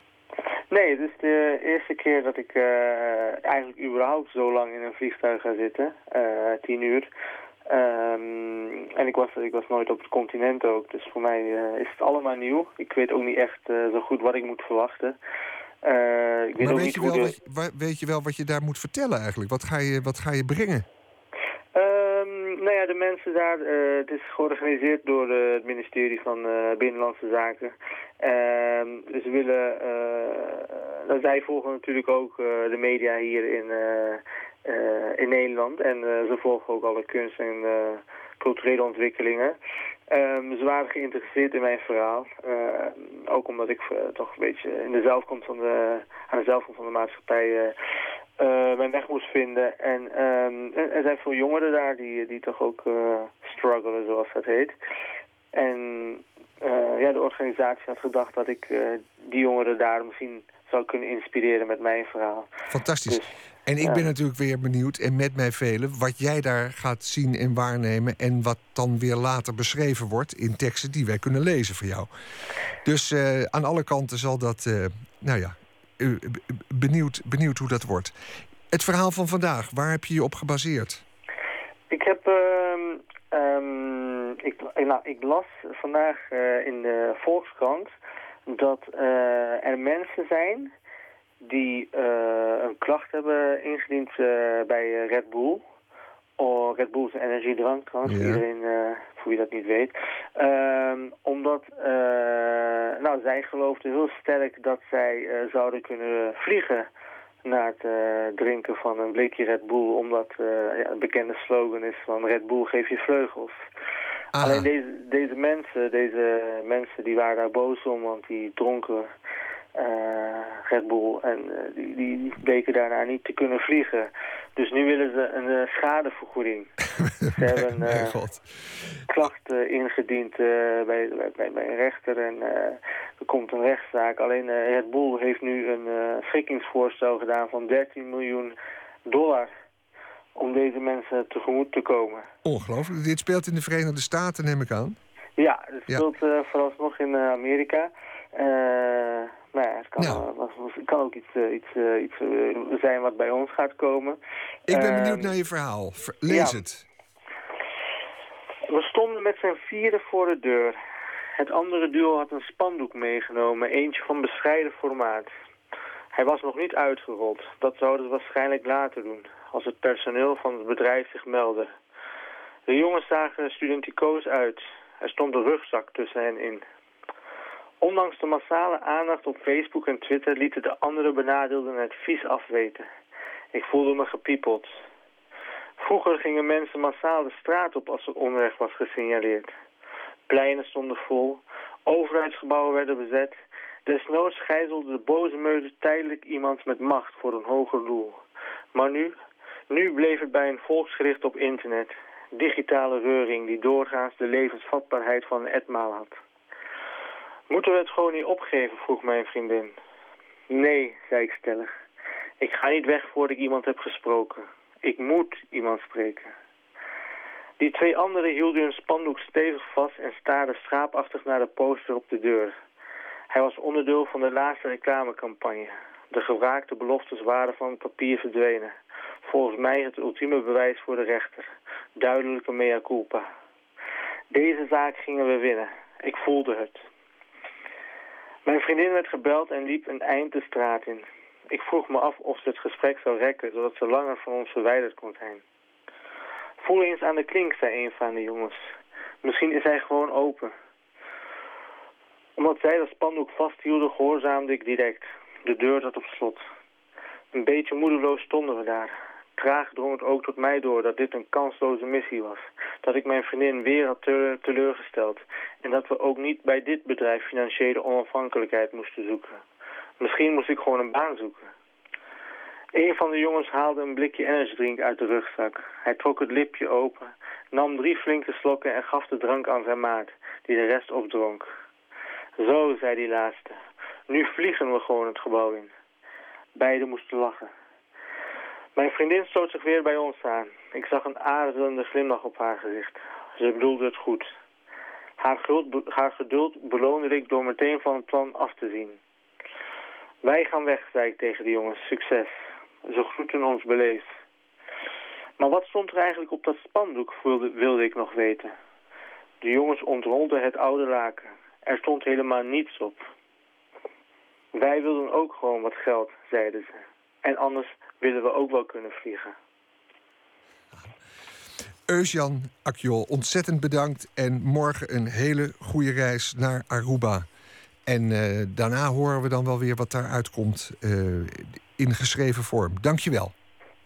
Nee, het is de eerste keer dat ik uh, eigenlijk überhaupt zo lang in een vliegtuig ga zitten. Uh, tien uur. Um, en ik was, ik was nooit op het continent ook. Dus voor mij uh, is het allemaal nieuw. Ik weet ook niet echt zo goed wat ik moet verwachten. ik weet maar ook weet, niet je wel wat, weet je wel wat je daar moet vertellen eigenlijk? Wat ga je, wat ga je brengen? Nou ja, de mensen daar, uh, het is georganiseerd door uh, het ministerie van uh, Binnenlandse Zaken. Ehm, ze willen, nou, zij volgen natuurlijk ook de media hier in, in Nederland. En ze volgen ook alle kunst- en culturele ontwikkelingen. Um, ze waren geïnteresseerd in mijn verhaal. ook omdat ik toch een beetje in de zelfkomst van de, aan de zelfkomst van de maatschappij uh, mijn weg moest vinden. En um, er zijn veel jongeren daar die, die toch ook uh, struggelen, zoals dat heet. En ja, de organisatie had gedacht dat ik die jongeren daar misschien zou kunnen inspireren met mijn verhaal. Fantastisch. Dus, en ik ben natuurlijk weer benieuwd, en met mij velen, wat jij daar gaat zien en waarnemen. En wat dan weer later beschreven wordt in teksten die wij kunnen lezen voor jou. Dus aan alle kanten zal dat, nou ja, benieuwd, benieuwd hoe dat wordt. Het verhaal van vandaag, waar heb je je op gebaseerd? Ik heb... Um, ik, nou, ik las vandaag in de Volkskrant dat er mensen zijn die uh, een klacht hebben ingediend bij Red Bull. Oh, Red Bull is een energiedrank trouwens, ja. iedereen voor wie dat niet weet. Ehm, omdat nou, zij geloofden heel sterk dat zij zouden kunnen vliegen na het uh, drinken van een blikje Red Bull. Omdat uh, ja, een bekende slogan is van Red Bull geef je vleugels. Alleen deze, deze mensen, deze mensen die waren daar boos om, want die dronken Red Bull en die, die bleken daarna niet te kunnen vliegen. Dus nu willen ze een schadevergoeding. [LAUGHS] ze hebben een klacht ingediend bij, bij, bij een rechter en er komt een rechtszaak. Alleen Red Bull heeft nu een schikkingsvoorstel gedaan van 13 miljoen dollar om deze mensen tegemoet te komen. Ongelooflijk. Dit speelt in de Verenigde Staten, neem ik aan. Ja, het speelt uh, vooralsnog in Amerika. Maar ja, het kan, ook iets, iets, iets zijn wat bij ons gaat komen. Ik ben benieuwd naar je verhaal. Lees het. We stonden met z'n vieren voor de deur. Het andere duo had een spandoek meegenomen, eentje van bescheiden formaat. Hij was nog niet uitgerold. Dat zouden ze waarschijnlijk later doen, als het personeel van het bedrijf zich meldde. De jongens zagen studenticoos uit. Er stond een rugzak tussen hen in. Ondanks de massale aandacht op Facebook en Twitter lieten de andere benadeelden het vies afweten. Ik voelde me gepiepeld. Vroeger gingen mensen massaal de straat op als er onrecht was gesignaleerd. Pleinen stonden vol, overheidsgebouwen werden bezet. Desnoods gijzelde de boze meute tijdelijk iemand met macht voor een hoger doel. Maar nu, nu bleef het bij een volksgericht op internet. Digitale reuring die doorgaans de levensvatbaarheid van een etmaal had. Moeten we het gewoon niet opgeven, vroeg mijn vriendin. Nee, zei ik stellig. Ik ga niet weg voordat ik iemand heb gesproken. Ik moet iemand spreken. Die twee anderen hielden hun spandoek stevig vast en staarden schaapachtig naar de poster op de deur. Hij was onderdeel van de laatste reclamecampagne. De gewraakte beloftes waren van het papier verdwenen. Volgens mij het ultieme bewijs voor de rechter. Duidelijke mea culpa. Deze zaak gingen we winnen. Ik voelde het. Mijn vriendin werd gebeld en liep een eind de straat in. Ik vroeg me af of ze het gesprek zou rekken, zodat ze langer van ons verwijderd kon zijn. Voel eens aan de klink, zei een van de jongens. Misschien is hij gewoon open. Omdat zij dat spandoek vasthielden, gehoorzaamde ik direct. De deur zat op slot. Een beetje moedeloos stonden we daar. Traag drong het ook tot mij door dat dit een kansloze missie was. Dat ik mijn vriendin weer had teleurgesteld. En dat we ook niet bij dit bedrijf financiële onafhankelijkheid moesten zoeken. Misschien moest ik gewoon een baan zoeken. Een van de jongens haalde een blikje energiedrink uit de rugzak. Hij trok het lipje open, nam drie flinke slokken en gaf de drank aan zijn maat, die de rest opdronk. Zo, zei die laatste. Nu vliegen we gewoon het gebouw in. Beiden moesten lachen. Mijn vriendin stoot zich weer bij ons aan. Ik zag een aarzelende glimlach op haar gezicht. Ze bedoelde het goed. Haar, geduld, beloonde ik door meteen van het plan af te zien. Wij gaan weg, zei ik tegen de jongens. Succes. Zo groeten ons beleefd. Maar wat stond er eigenlijk op dat spandoek, wilde, wilde ik nog weten. De jongens ontrolden het oude laken. Er stond helemaal niets op. Wij wilden ook gewoon wat geld, zeiden ze. En anders willen we ook wel kunnen vliegen. Eusjan Akjol, ontzettend bedankt. En morgen een hele goede reis naar Aruba. En uh, daarna horen we dan wel weer wat daaruit komt uh, in geschreven vorm. Dank je wel.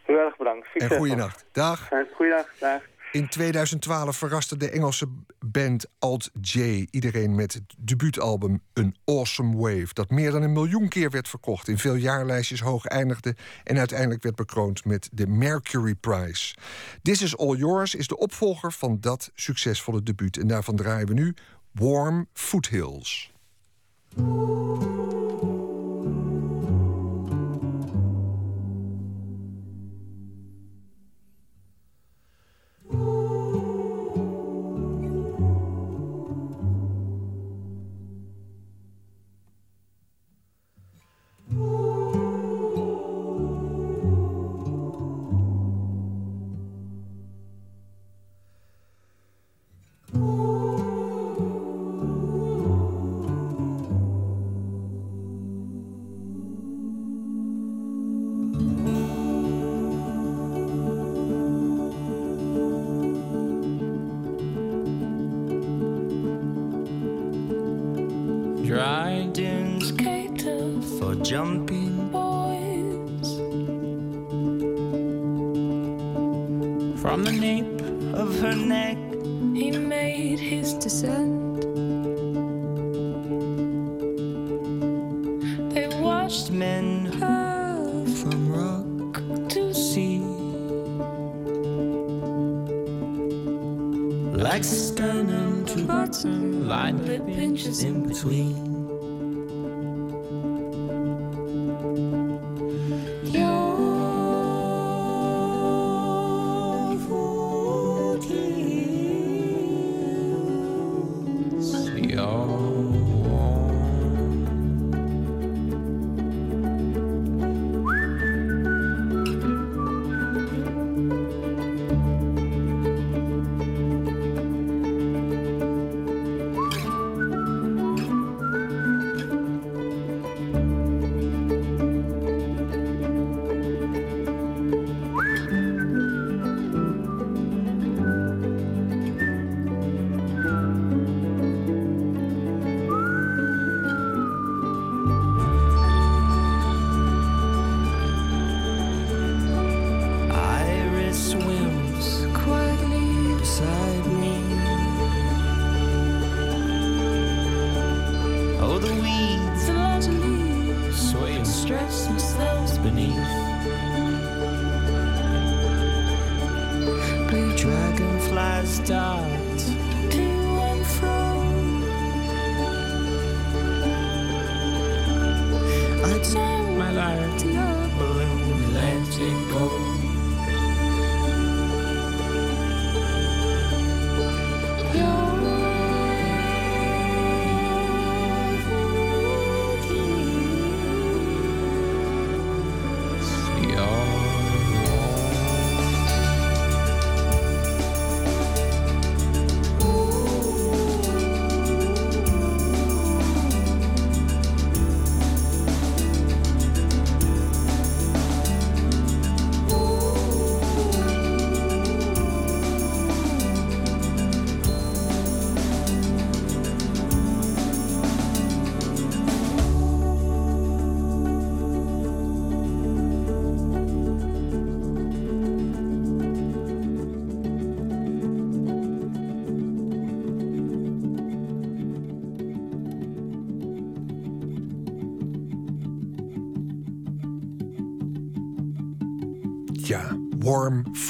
Heel erg bedankt. Succes en goeienacht. Dag. Goeiedag. Dag. In 2012 verraste de Engelse band Alt J iedereen met het debuutalbum An Awesome Wave, dat meer dan een miljoen keer werd verkocht, in veel jaarlijstjes hoog eindigde en uiteindelijk werd bekroond met de Mercury Prize. This Is All Yours is de opvolger van dat succesvolle debuut en daarvan draaien we nu Warm Foothills. Warm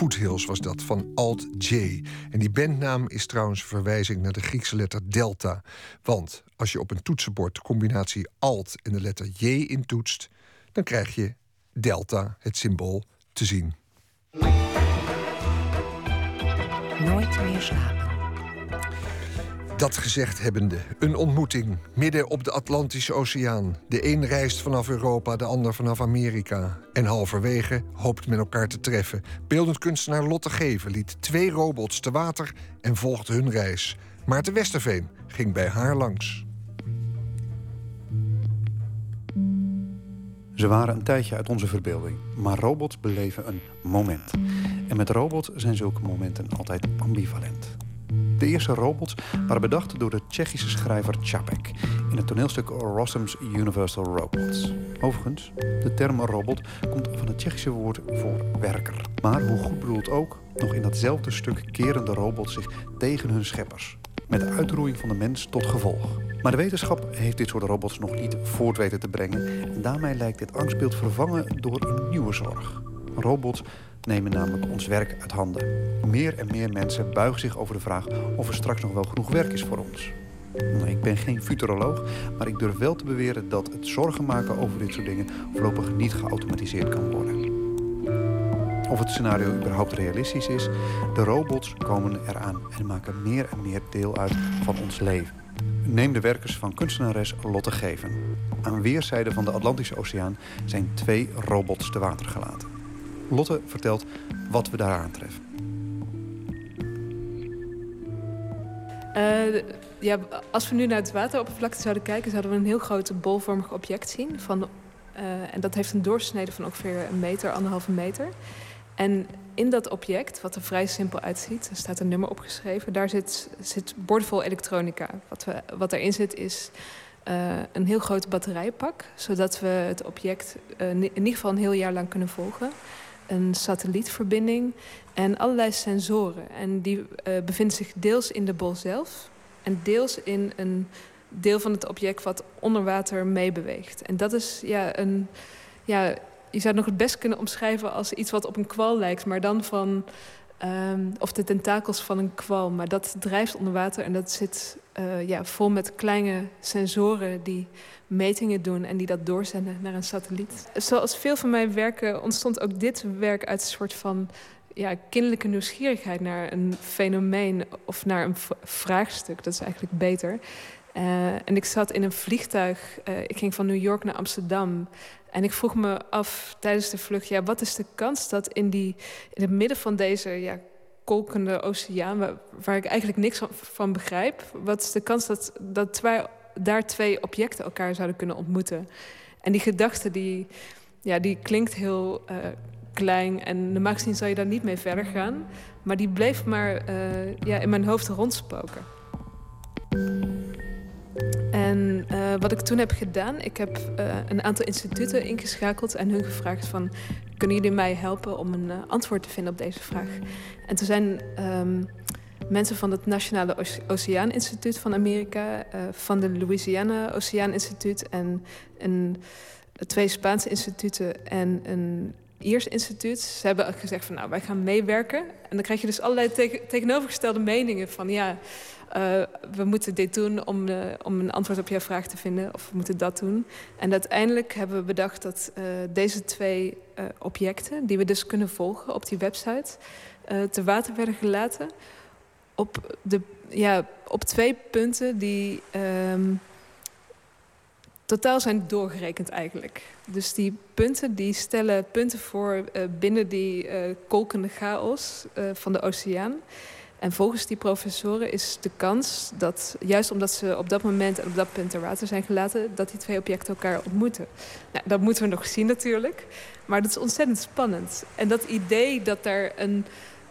Foothills was dat, van Alt J. En die bandnaam is trouwens een verwijzing naar de Griekse letter delta. Want als je op een toetsenbord de combinatie Alt en de letter J intoetst... dan krijg je delta, het symbool, te zien. Nooit meer slapen. Dat gezegd hebbende, een ontmoeting midden op de Atlantische Oceaan. De een reist vanaf Europa, de ander vanaf Amerika. En halverwege hoopt men elkaar te treffen. Beeldend kunstenaar Lotte Geven liet twee robots te water en volgde hun reis. Maarten Westerveen ging bij haar langs. Ze waren een tijdje uit onze verbeelding, maar robots beleven een moment. En met robots zijn zulke momenten altijd ambivalent. De eerste robots waren bedacht door de Tsjechische schrijver Čapek in het toneelstuk Rossum's Universal Robots. Overigens, de term robot komt van het Tsjechische woord voor werker. Maar hoe goed bedoeld ook, nog in datzelfde stuk keren de robots zich tegen hun scheppers. Met de uitroeiing van de mens tot gevolg. Maar de wetenschap heeft dit soort robots nog niet voort weten te brengen. En daarmee lijkt dit angstbeeld vervangen door een nieuwe zorg. Robots nemen namelijk ons werk uit handen. Meer en meer mensen buigen zich over de vraag of er straks nog wel genoeg werk is voor ons. Nou, ik ben geen futuroloog, maar ik durf wel te beweren dat het zorgen maken over dit soort dingen voorlopig niet geautomatiseerd kan worden. Of het scenario überhaupt realistisch is, de robots komen eraan en maken meer en meer deel uit van ons leven. Neem de werkers van kunstenares Lotte Geven. Aan weerszijden van de Atlantische Oceaan zijn twee robots te water gelaten. Lotte vertelt wat we daar aantreffen. Uh, ja, als we nu naar het wateroppervlakte zouden kijken, zouden we een heel groot bolvormig object zien. Van, uh, en dat heeft een doorsnede van ongeveer een meter, anderhalve meter. En in dat object, wat er vrij simpel uitziet, er staat een nummer opgeschreven, daar zit, zit bordvol elektronica. Wat, we, wat erin zit is uh, een heel groot batterijpak, zodat we het object in ieder geval een heel jaar lang kunnen volgen een satellietverbinding en allerlei sensoren. En die uh, bevinden zich deels in de bol zelf en deels in een deel van het object wat onder water meebeweegt. En dat is ja, een. Ja, je zou het nog het best kunnen omschrijven als iets wat op een kwal lijkt, maar dan van. Um, of de tentakels van een kwal. Maar dat drijft onder water en dat zit uh, ja, vol met kleine sensoren die metingen doen en die dat doorzenden naar een satelliet. Zoals veel van mijn werken ontstond ook dit werk uit een soort van ja, kinderlijke nieuwsgierigheid naar een fenomeen of naar een vraagstuk. Dat is eigenlijk beter. Uh, en ik zat in een vliegtuig. Uh, ik ging van New York naar Amsterdam. En ik vroeg me af tijdens de vlucht: ja, wat is de kans dat in, die, in het midden van deze ja, kolkende oceaan, waar, ik eigenlijk niks van, begrijp, wat is de kans dat, dat daar twee objecten elkaar zouden kunnen ontmoeten? En die gedachte, die, ja, die klinkt heel uh, klein en normaal gezien zou je daar niet mee verder gaan, maar die bleef maar ja, in mijn hoofd rondspoken. En uh, wat ik toen heb gedaan, ik heb uh, een aantal instituten ingeschakeld en hun gevraagd van... kunnen jullie mij helpen om een uh, antwoord te vinden op deze vraag? En toen zijn um, mensen van het Nationale Oceaan Instituut van Amerika... van de Louisiana Oceaan Instituut en twee Spaanse instituten en een Iers instituut. Ze hebben gezegd van nou, wij gaan meewerken. En dan krijg je dus allerlei te tegenovergestelde meningen van ja... Uh, we moeten dit doen om, uh, om een antwoord op jouw vraag te vinden. Of we moeten dat doen. En uiteindelijk hebben we bedacht dat uh, deze twee objecten... die we dus kunnen volgen op die website... te water werden gelaten op, de, ja, op twee punten die... Um, totaal zijn doorgerekend eigenlijk. Dus die punten die stellen punten voor binnen die kolkende chaos van de oceaan... En volgens die professoren is de kans dat, juist omdat ze op dat moment en op dat punt ter water zijn gelaten, dat die twee objecten elkaar ontmoeten. Nou, dat moeten we nog zien natuurlijk. Maar dat is ontzettend spannend. En dat idee dat daar een,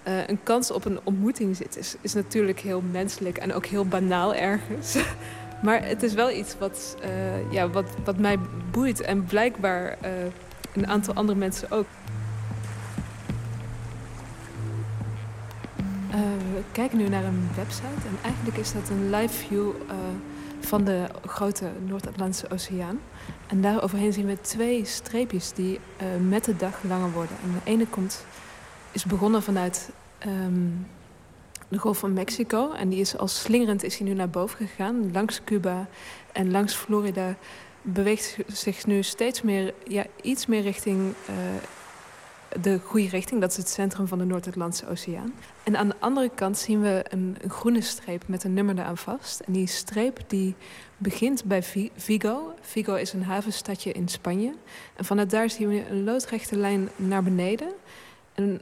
uh, een kans op een ontmoeting zit, is, is natuurlijk heel menselijk en ook heel banaal ergens. [LAUGHS] maar het is wel iets wat, uh, ja, wat, wat mij boeit en blijkbaar uh, een aantal andere mensen ook. Uh, we kijken nu naar een website en eigenlijk is dat een live view uh, van de grote Noord-Atlantische Oceaan. En daar overheen zien we twee streepjes die uh, met de dag langer worden. En de ene komt, is begonnen vanuit um, de Golf van Mexico. En die is als slingerend is hij nu naar boven gegaan, langs Cuba en langs Florida. Beweegt zich nu steeds meer, ja, iets meer richting de goede richting. Dat is het centrum van de Noord-Atlantische Oceaan. En aan de andere kant zien we een, groene streep met een nummer eraan vast. En die streep die begint bij Vigo. Vigo is een havenstadje in Spanje. En vanuit daar zien we een loodrechte lijn naar beneden. En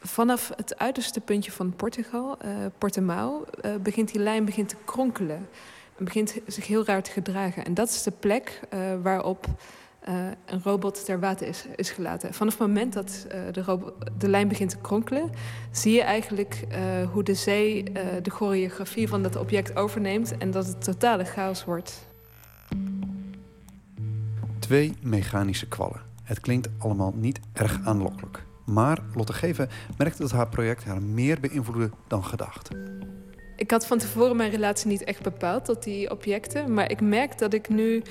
vanaf het uiterste puntje van Portugal, uh, Portimao, uh, begint die lijn begint te kronkelen. En begint zich heel raar te gedragen. En dat is de plek uh, waarop een robot ter water is, is gelaten. Vanaf het moment dat de, de, lijn begint te kronkelen, zie je eigenlijk hoe de zee de choreografie van dat object overneemt en dat het totale chaos wordt. Twee mechanische kwallen. Het klinkt allemaal niet erg aanlokkelijk. Maar Lotte Geven merkte dat haar project haar meer beïnvloedde dan gedacht. Ik had van tevoren mijn relatie niet echt bepaald tot die objecten. Maar ik merk dat ik nu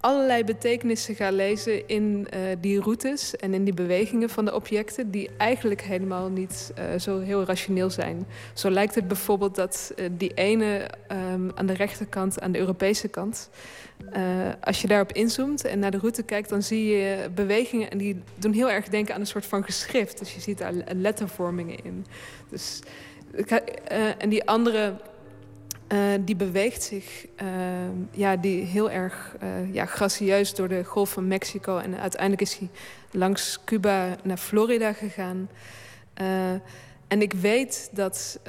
allerlei betekenissen ga lezen in uh, die routes en in die bewegingen van de objecten, die eigenlijk helemaal niet uh, zo heel rationeel zijn. Zo lijkt het bijvoorbeeld dat uh, die ene um, aan de rechterkant, aan de Europese kant, als je daarop inzoomt en naar de route kijkt, dan zie je bewegingen en die doen heel erg denken aan een soort van geschrift. Dus je ziet daar lettervormingen in. Dus, en die andere uh, die beweegt zich uh, ja, die heel erg uh, ja, gracieus door de Golf van Mexico. En uiteindelijk is hij langs Cuba naar Florida gegaan. en ik weet dat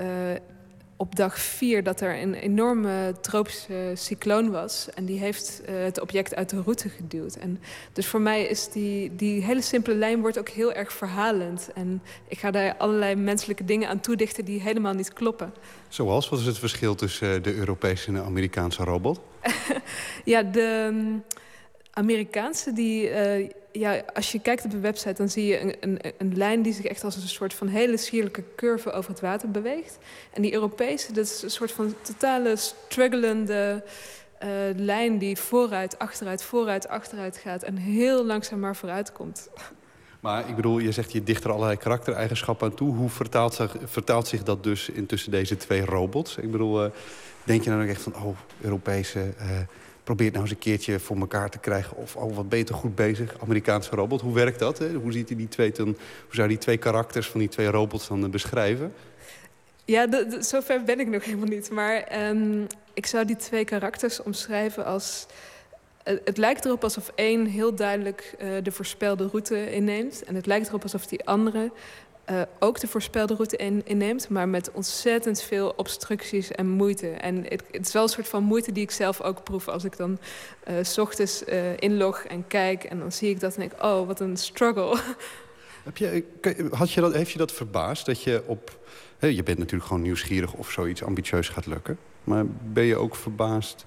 op dag vier dat er een enorme tropische cycloon was. En die heeft uh, het object uit de route geduwd. En dus voor mij is die, die hele simpele lijn wordt ook heel erg verhalend. En ik ga daar allerlei menselijke dingen aan toedichten die helemaal niet kloppen. Zoals? Wat is het verschil tussen eh, de Europese en de Amerikaanse robot? [LAUGHS] ja, de um, Amerikaanse die... Uh, ja, als je kijkt op de website, dan zie je een, een, een, lijn die zich echt als een soort van hele sierlijke curve over het water beweegt. En die Europese, dat is een soort van totale strugglende uh, lijn die vooruit, achteruit, vooruit, achteruit gaat en heel langzaam maar vooruit komt. Maar ik bedoel, je zegt je dicht er allerlei karaktereigenschappen aan toe. Hoe vertaalt zich, vertaalt zich dat dus intussen deze twee robots? Ik bedoel, uh, denk je dan ook echt van, oh, Europese... probeer nou eens een keertje voor elkaar te krijgen. Of oh, wat beter goed bezig, Amerikaanse robot. Hoe werkt dat? Hè? Hoe, ziet die twee dan, hoe zou die twee karakters van die twee robots dan uh, beschrijven? Ja, zover ben ik nog helemaal niet. Maar um, ik zou die twee karakters omschrijven als... Het lijkt erop alsof één heel duidelijk uh, de voorspelde route inneemt. En het lijkt erop alsof die andere uh, ook de voorspelde route in, inneemt, maar met ontzettend veel obstructies en moeite. En het, het, is wel een soort van moeite die ik zelf ook proef als ik dan uh, s ochtends uh, inlog en kijk en dan zie ik dat en denk, oh, wat een struggle. [LAUGHS] Heb je, had je dat, heeft je dat verbaasd dat je op. Je bent natuurlijk gewoon nieuwsgierig of zoiets ambitieus gaat lukken. Maar ben je ook verbaasd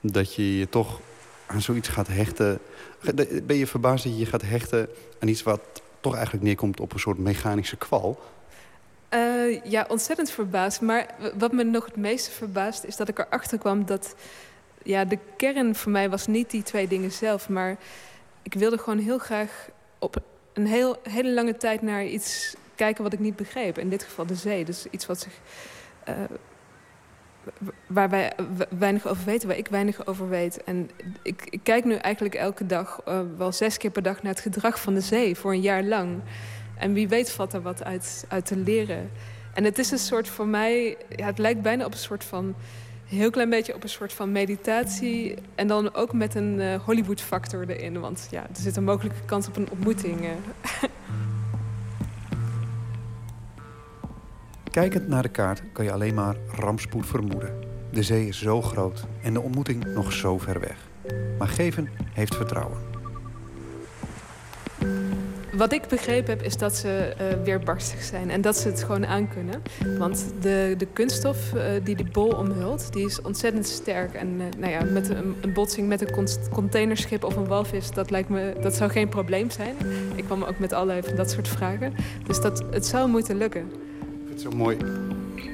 dat je je toch aan zoiets gaat hechten? Ben je verbaasd dat je je gaat hechten aan iets wat toch eigenlijk neerkomt op een soort mechanische kwal. Uh, ja, ontzettend verbaasd. Maar wat me nog het meeste verbaast is dat ik erachter kwam dat ja, de kern voor mij was niet die twee dingen zelf. Maar ik wilde gewoon heel graag op een heel, hele lange tijd naar iets kijken wat ik niet begreep. In dit geval de zee. Dus iets wat zich. Uh, waar wij weinig over weten, waar ik weinig over weet. En ik, kijk nu eigenlijk elke dag, uh, wel zes keer per dag, naar het gedrag van de zee voor een jaar lang. En wie weet valt er wat uit, uit te leren. En het is een soort voor mij, ja, het lijkt bijna op een soort van, heel klein beetje op een soort van meditatie. En dan ook met een uh, Hollywood-factor erin. Want ja, er zit een mogelijke kans op een ontmoeting. Uh. [LAUGHS] Kijkend naar de kaart kan je alleen maar rampspoed vermoeden. De zee is zo groot en de ontmoeting nog zo ver weg. Maar Geven heeft vertrouwen. Wat ik begrepen heb, is dat ze uh, weerbarstig zijn en dat ze het gewoon aankunnen. Want de, de kunststof uh, die die bol omhult, die is ontzettend sterk. En uh, nou ja, met een, een, botsing met een containerschip of een walvis, dat, lijkt me, dat zou geen probleem zijn. Ik kwam ook met allerlei van dat soort vragen. Dus dat, het zou moeten lukken zo mooi.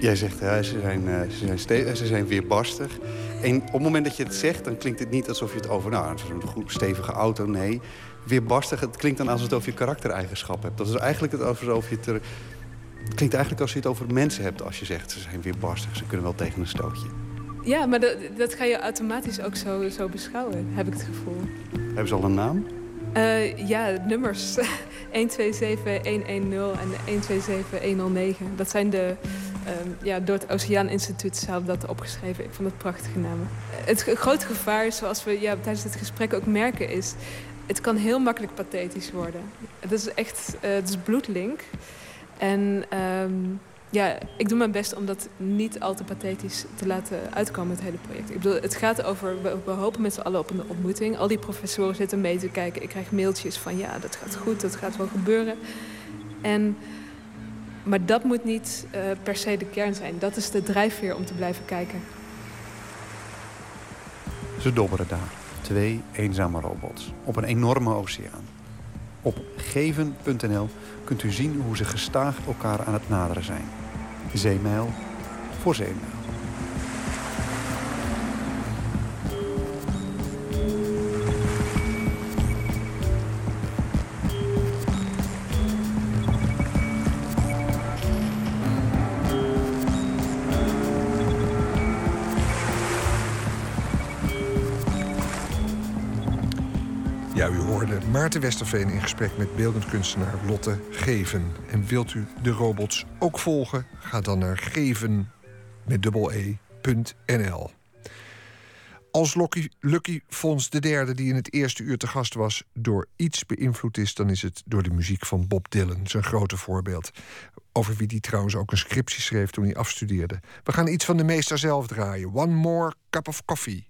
Jij zegt, ja, ze, zijn, uh, ze, zijn ze zijn weerbarstig. En op het moment dat je het zegt, dan klinkt het niet alsof je het over... nou, een goed stevige auto, nee. Weerbarstig, het klinkt dan alsof je het over je karaktereigenschap hebt. Dat is eigenlijk het alsof je het er... Het klinkt eigenlijk alsof je het over mensen hebt als je zegt... ze zijn weerbarstig, ze kunnen wel tegen een stootje. Ja, maar dat, dat ga je automatisch ook zo, zo beschouwen, heb ik het gevoel. Hebben ze al een naam? Uh, ja, nummers. [LAUGHS] 127110 en 127109. Dat zijn de, um, ja, door het Oceaan Instituut zelf dat opgeschreven. Ik vond het prachtige namen. Het grote gevaar, zoals we ja, tijdens het gesprek ook merken, is... het kan heel makkelijk pathetisch worden. Het is echt uh, het is bloedlink. En um, ja, ik doe mijn best om dat niet al te pathetisch te laten uitkomen, het hele project. Ik bedoel, het gaat over, we, hopen met z'n allen op een ontmoeting. Al die professoren zitten mee te kijken. Ik krijg mailtjes van, ja, dat gaat goed, dat gaat wel gebeuren. En, maar dat moet niet uh, per se de kern zijn. Dat is de drijfveer om te blijven kijken. Ze dobberen daar, twee eenzame robots, op een enorme oceaan. Op geven.nl kunt u zien hoe ze gestaag elkaar aan het naderen zijn. Zeemijl voor zeemijl. Maarten Westerveen in gesprek met beeldend kunstenaar Lotte Geven. En wilt u de robots ook volgen? Ga dan naar geven met e.nl. Als Lucky, Lucky de derde, die in het eerste uur te gast was, door iets beïnvloed is, dan is het door de muziek van Bob Dylan, zijn grote voorbeeld. Over wie die trouwens ook een scriptie schreef toen hij afstudeerde. We gaan iets van de meester zelf draaien. One more cup of coffee.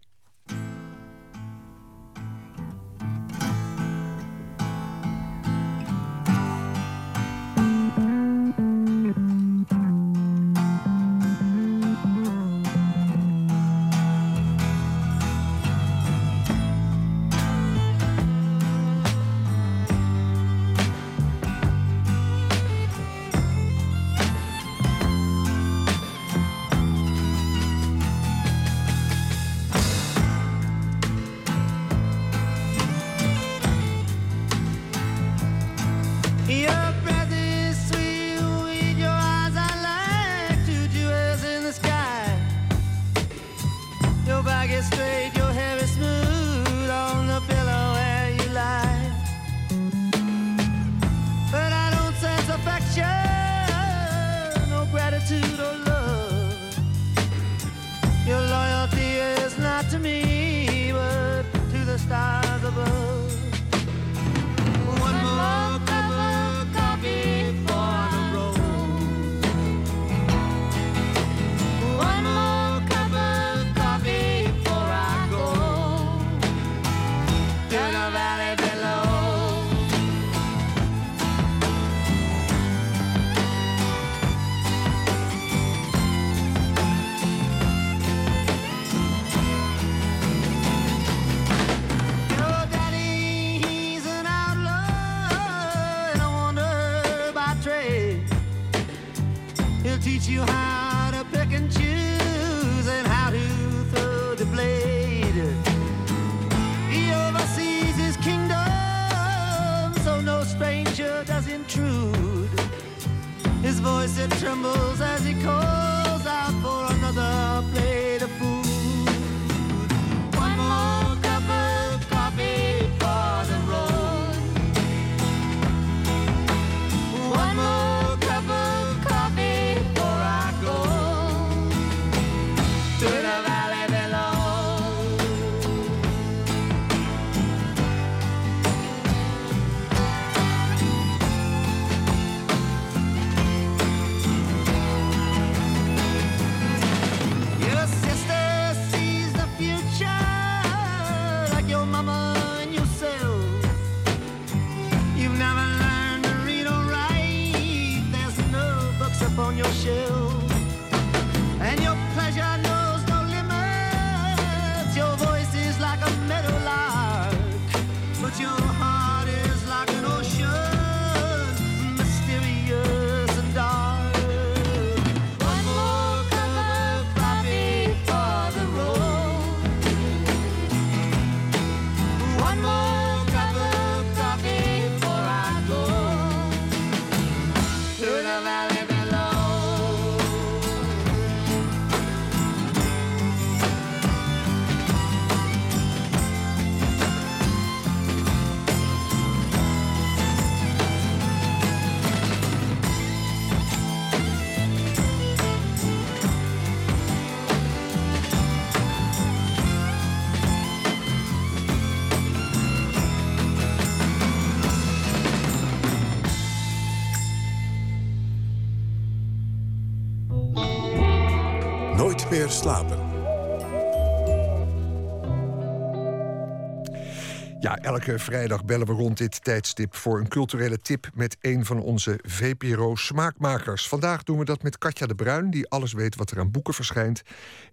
Elke vrijdag bellen we rond dit tijdstip voor een culturele tip met een van onze VPRO-smaakmakers. Vandaag doen we dat met Katja de Bruin, die alles weet wat er aan boeken verschijnt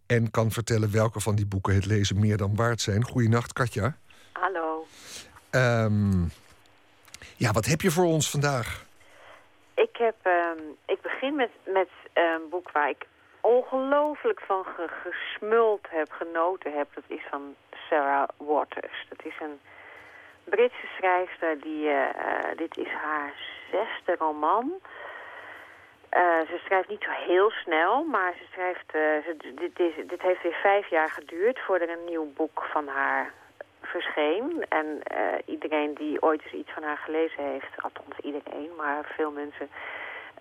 en kan vertellen welke van die boeken het lezen meer dan waard zijn. Goeienacht, Katja. Hallo. Um, ja, wat heb je voor ons vandaag? Ik, heb, um, ik begin met, met een boek waar ik ongelooflijk van gesmuld heb, genoten heb. Dat is van Sarah Waters. Dat is een Britse schrijfster. Die, uh, dit is haar zesde roman. Uh, ze schrijft niet zo heel snel, maar ze schrijft, ze, dit, dit heeft weer vijf jaar geduurd voordat er een nieuw boek van haar verscheen. En iedereen die ooit eens iets van haar gelezen heeft, althans iedereen, maar veel mensen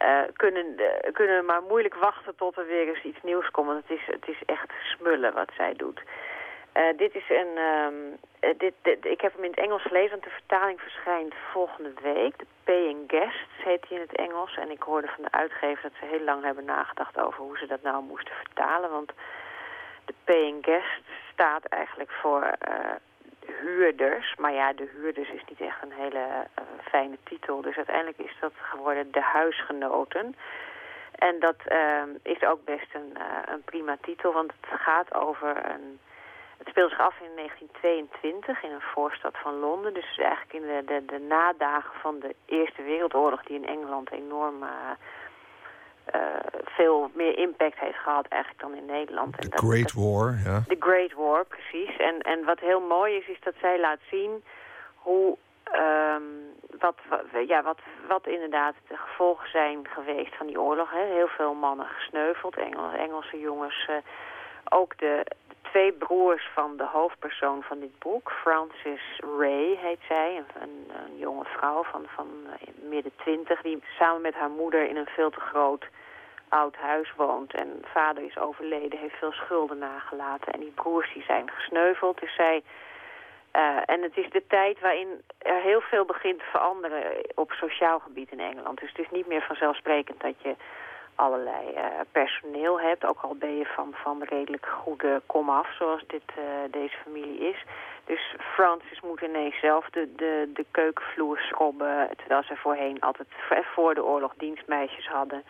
uh, kunnen, uh, kunnen maar moeilijk wachten tot er weer eens iets nieuws komt. Want het is, het is echt smullen wat zij doet. Uh, dit is een, um, dit, dit, ik heb hem in het Engels gelezen, want de vertaling verschijnt volgende week. De Paying Guests heet hij in het Engels. En ik hoorde van de uitgever dat ze heel lang hebben nagedacht over hoe ze dat nou moesten vertalen. Want de Paying Guests staat eigenlijk voor huurders. Maar ja, de huurders is niet echt een hele fijne titel. Dus uiteindelijk is dat geworden de huisgenoten. En dat uh, is ook best een, een prima titel, want het gaat over een... Het speelt zich af in 1922 in een voorstad van Londen. Dus eigenlijk in de, de, de nadagen van de Eerste Wereldoorlog... die in Engeland enorm uh, veel meer impact heeft gehad eigenlijk dan in Nederland. The Great War, ja. The Great War, precies. En, en wat heel mooi is, is dat zij laat zien hoe... Um, wat, wat, ja, wat, wat inderdaad de gevolgen zijn geweest van die oorlog. Hè. Heel veel mannen gesneuveld, Engel, Engelse jongens. Uh, ook de, de, twee broers van de hoofdpersoon van dit boek, Frances Ray heet zij, een, jonge vrouw van, van uh, midden twintig, die samen met haar moeder in een veel te groot oud huis woont. En vader is overleden, heeft veel schulden nagelaten. En die broers die zijn gesneuveld. Dus zij... Uh, en het is de tijd waarin er heel veel begint te veranderen op sociaal gebied in Engeland. Dus het is niet meer vanzelfsprekend dat je allerlei uh, personeel hebt. Ook al ben je van, van redelijk goede komaf, zoals dit, uh, deze familie is. Dus Francis moet ineens zelf de, de, de keukenvloer schrobben... terwijl ze voorheen altijd voor de oorlog dienstmeisjes hadden...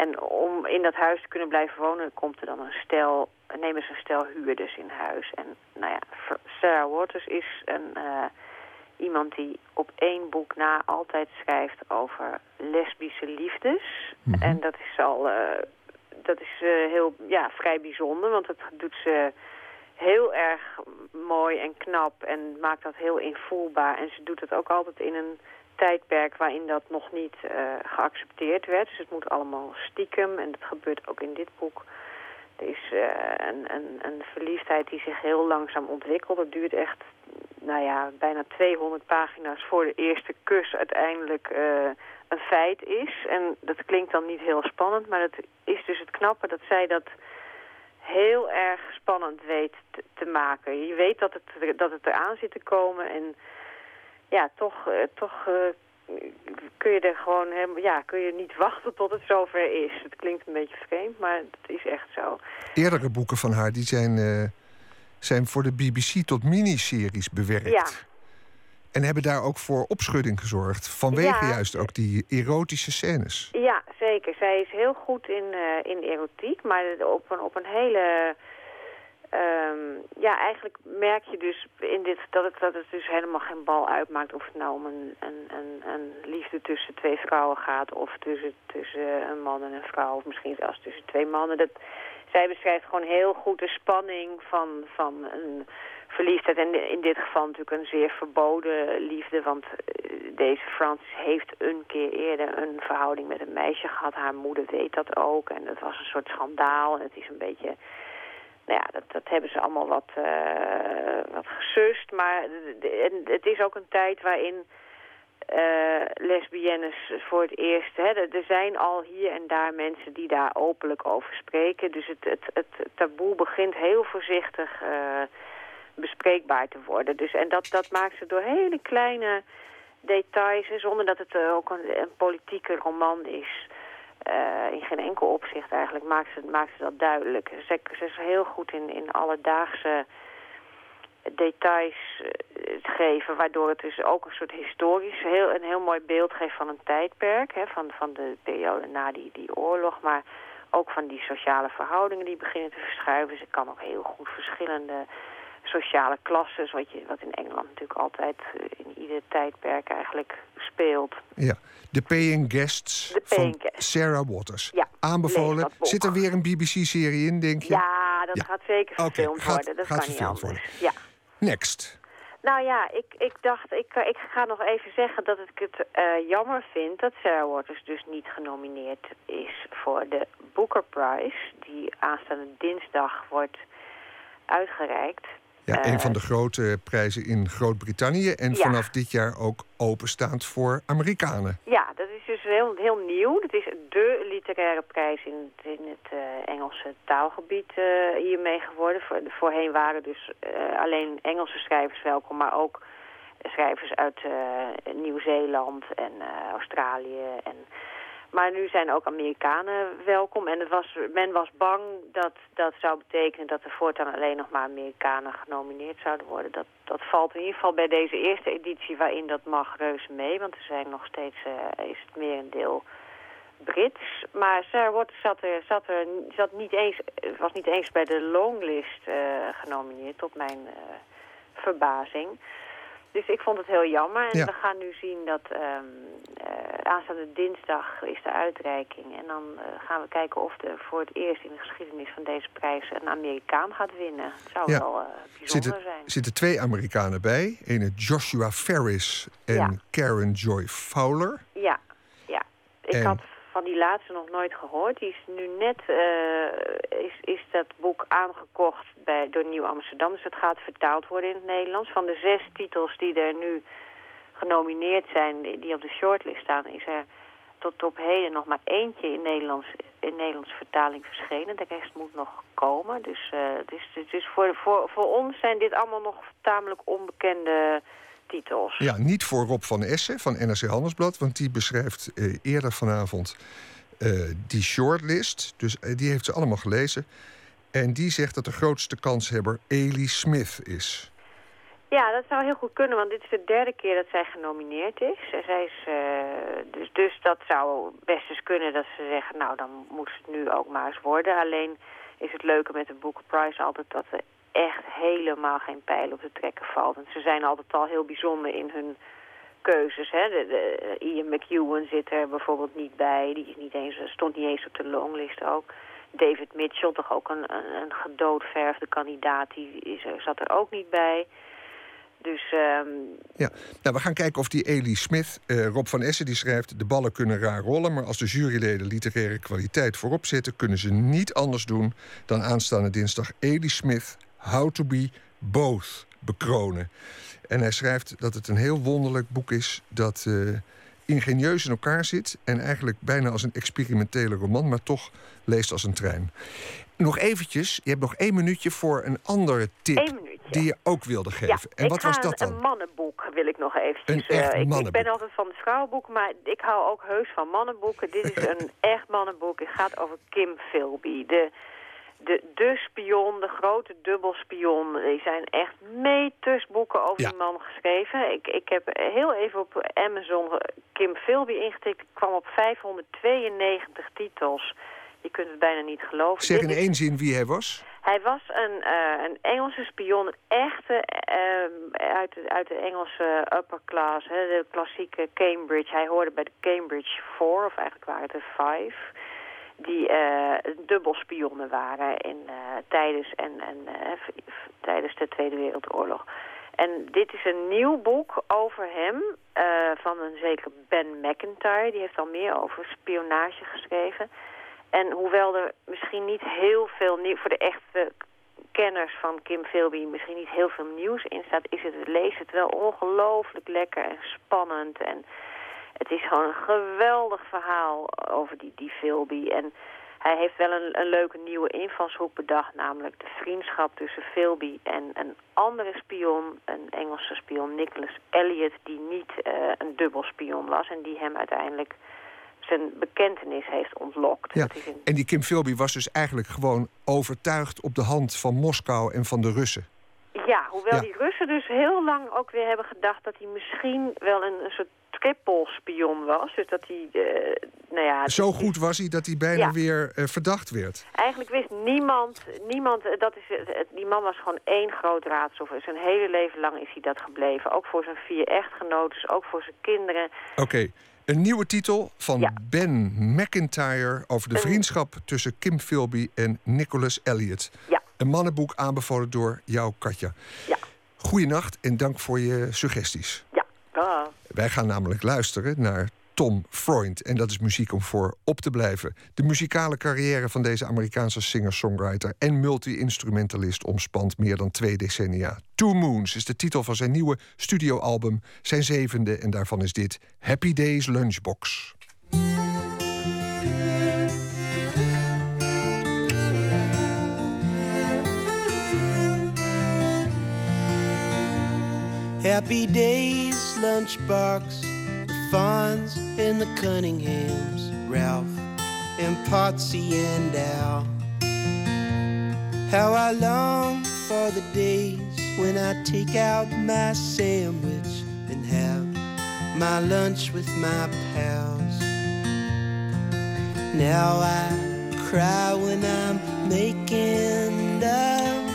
En om in dat huis te kunnen blijven wonen, komt er dan een stel, nemen ze een stel huurders in huis. En nou ja, Sarah Waters is een, uh, iemand die op één boek na altijd schrijft over lesbische liefdes. Mhm. En dat is al, uh, dat is uh, heel, ja, vrij bijzonder, want dat doet ze heel erg mooi en knap en maakt dat heel invoelbaar. En ze doet het ook altijd in een tijdperk waarin dat nog niet uh, geaccepteerd werd. Dus het moet allemaal stiekem en dat gebeurt ook in dit boek. Is uh, een, een, verliefdheid die zich heel langzaam ontwikkelt. Het duurt echt nou ja, bijna 200 pagina's voor de eerste kus uiteindelijk uh, een feit is. En dat klinkt dan niet heel spannend, maar het is dus het knappe dat zij dat heel erg spannend weet te, maken. Je weet dat het, dat het eraan zit te komen en ja, toch, uh, toch kun je er gewoon helemaal, ja, kun je niet wachten tot het zover is. Het klinkt een beetje vreemd, maar het is echt zo. Eerdere boeken van haar die zijn, uh, zijn voor de BBC tot miniseries bewerkt. Ja. En hebben daar ook voor opschudding gezorgd. Vanwege ja. juist ook die erotische scènes. Ja, zeker. Zij is heel goed in, uh, in erotiek, maar op een, op een hele Um, ja, eigenlijk merk je dus in dit, dat, het, dat het dus helemaal geen bal uitmaakt of het nou om een, een, een, een liefde tussen twee vrouwen gaat of tussen, tussen een man en een vrouw of misschien zelfs tussen twee mannen. Dat, zij beschrijft gewoon heel goed de spanning van, van een verliefdheid en in dit geval natuurlijk een zeer verboden liefde, want eh, deze Francis heeft een keer eerder een verhouding met een meisje gehad. Haar moeder weet dat ook en dat was een soort schandaal en het is een beetje nou ja, dat, dat hebben ze allemaal wat, uh, wat gesust. Maar het is ook een tijd waarin uh, lesbiennes voor het eerst... Hè, er zijn al hier en daar mensen die daar openlijk over spreken. Dus het, het, het taboe begint heel voorzichtig uh, bespreekbaar te worden. Dus, en dat, dat maakt ze door hele kleine details... zonder dat het ook een politieke roman is... Uh, in geen enkel opzicht eigenlijk maakt ze, maakt dat duidelijk. Ze, is heel goed in, in alledaagse details uh, geven, waardoor het dus ook een soort historisch, heel, een heel mooi beeld geeft van een tijdperk, hè, van, van de periode na die, die oorlog, maar ook van die sociale verhoudingen die beginnen te verschuiven. Ze kan ook heel goed verschillende sociale klasses, wat, je, wat in Engeland natuurlijk altijd eh, in ieder tijdperk eigenlijk speelt. Ja, de Paying Guests van Sarah Waters. Ja, Aanbevolen. Zit er weer een BBC-serie in, denk je? Ja, dat gaat zeker verfilmd worden. Dat gaat kan niet anders. Worden. Ja. Next. Nou ja, ik, ik dacht, ik, ik ga nog even zeggen dat ik het uh, jammer vind dat Sarah Waters dus niet genomineerd is voor de Booker Prize, die aanstaande dinsdag wordt uitgereikt. Ja, een van de grote prijzen in Groot-Brittannië. En vanaf dit jaar ook openstaand voor Amerikanen. Ja, dat is dus heel, heel nieuw. Het is de literaire prijs in, in het uh, Engelse taalgebied uh, hiermee geworden. Voor, voorheen waren dus uh, alleen Engelse schrijvers welkom, maar ook schrijvers uit Nieuw-Zeeland en Australië en maar nu zijn ook Amerikanen welkom. En het was, men was bang dat dat zou betekenen dat er voortaan alleen nog maar Amerikanen genomineerd zouden worden. Dat, dat valt in ieder geval bij deze eerste editie waarin dat mag reuze mee. Want er zijn nog steeds, uh, is het meer een deel Brits. Maar Sarah zat er, zat er zat niet eens, was niet eens bij de longlist uh, genomineerd, tot mijn uh, verbazing. Dus ik vond het heel jammer. En we gaan nu zien dat um, uh, aanstaande dinsdag is de uitreiking. En dan uh, gaan we kijken of er voor het eerst in de geschiedenis van deze prijs een Amerikaan gaat winnen. Het zou wel uh, bijzonder zitten, zijn. Er zitten twee Amerikanen bij. Ene Joshua Ferris en Karen Joy Fowler. Ja, ja. Ik had van die laatste nog nooit gehoord. Die is nu net, uh, is, is dat boek aangekocht bij, door Nieuw Amsterdam. Dus het gaat vertaald worden in het Nederlands. Van de zes titels die er nu genomineerd zijn, die op de shortlist staan, is er tot op heden nog maar eentje in Nederlands, in Nederlands vertaling verschenen. De rest moet nog komen. Dus, uh, dus, dus voor, voor, voor ons zijn dit allemaal nog tamelijk onbekende titels. Ja, niet voor Rob van Essen van NRC Handelsblad, want die beschrijft uh, eerder vanavond uh, die shortlist. Dus uh, die heeft ze allemaal gelezen. En die zegt dat de grootste kanshebber Eli Smith is. Ja, dat zou heel goed kunnen, want dit is de derde keer dat zij genomineerd is. Zij is dus, dus dat zou best eens kunnen dat ze zeggen, nou dan moet het nu ook maar eens worden. Alleen is het leuke met de Booker Prize altijd dat er echt helemaal geen pijl op te trekken valt. En ze zijn altijd al heel bijzonder in hun keuzes. Hè. De, de, Ian McEwan zit er bijvoorbeeld niet bij. Die is niet eens, stond niet eens op de longlist ook. David Mitchell, toch ook een, een, gedoodverfde kandidaat, die is zat er ook niet bij. Dus, um... Ja, nou, we gaan kijken of die Eli Smith, uh, Rob van Essen, die schrijft... de ballen kunnen raar rollen, maar als de juryleden literaire kwaliteit voorop zetten... kunnen ze niet anders doen dan aanstaande dinsdag Eli Smith How to Be Both bekronen. En hij schrijft dat het een heel wonderlijk boek is dat uh, ingenieus in elkaar zit en eigenlijk bijna als een experimentele roman, maar toch leest als een trein. Nog eventjes, je hebt nog één minuutje voor een andere tip die je ook wilde geven. en wat was dat dan? Een mannenboek wil ik nog eventjes. Een echt uh, ik, mannenboek. ik ben altijd van de vrouwenboeken, maar ik hou ook heus van mannenboeken. Dit is [LAUGHS] een echt mannenboek. Het gaat over Kim Philby, de de, de spion, de grote dubbelspion. Die zijn echt meters boeken over die man geschreven. Ik, ik heb heel even op Amazon Kim Philby ingetikt. Ik kwam op 592 titels. Je kunt het bijna niet geloven. Zeg in één zin wie hij was. Hij was een, uh, een Engelse spion, een echte uh, uit, de, uit de Engelse upper class, hè, de klassieke Cambridge. Hij hoorde bij de Cambridge Four, of eigenlijk waren het er Five die uh, dubbelspionnen waren in, uh, tijdens, en, en, uh, tijdens de Tweede Wereldoorlog. En dit is een nieuw boek over hem van een zeker Ben McIntyre. Die heeft al meer over spionage geschreven. En hoewel er misschien niet heel veel nieuw... voor de echte kenners van Kim Philby misschien niet heel veel nieuws in staat... is het, leest het wel ongelooflijk lekker en spannend en... Het is gewoon een geweldig verhaal over die, die Philby. En hij heeft wel een, een leuke nieuwe invalshoek bedacht. Namelijk de vriendschap tussen Philby en een andere spion. Een Engelse spion, Nicholas Elliot. Die niet uh, een dubbelspion was. En die hem uiteindelijk zijn bekentenis heeft ontlokt. Ja. Een- En die Kim Philby was dus eigenlijk gewoon overtuigd op de hand van Moskou en van de Russen. Ja, hoewel Ja. die Russen dus heel lang ook weer hebben gedacht dat hij misschien wel een, een soort trippelspion was. Dus dat hij, eh, nou ja... Zo goed was hij dat hij bijna Ja. weer eh, verdacht werd. Eigenlijk wist niemand, niemand eh, dat is, die man was gewoon één groot raadsel. Zijn hele leven lang is hij dat gebleven. Ook voor zijn vier echtgenoten, ook voor zijn kinderen. Oké, een nieuwe titel van Ja. Ben McIntyre over de vriendschap tussen Kim Philby en Nicholas Elliot. Ja. Een mannenboek aanbevolen door jou, Katja. Ja. Goeienacht en dank voor je suggesties. Ja, ah. Wij gaan namelijk luisteren naar Tom Freund. En dat is muziek om voor op te blijven. De muzikale carrière van deze Amerikaanse singer-songwriter en multi-instrumentalist omspant meer dan twee decennia. Two Moons is de titel van zijn nieuwe studioalbum, zijn zevende, en daarvan is dit Happy Days Lunchbox. Happy days, lunchbox, the Fonz and the Cunninghams, Ralph and Potsy and Al. How I long for the days when I take out my sandwich and have my lunch with my pals. Now I cry when I'm making love.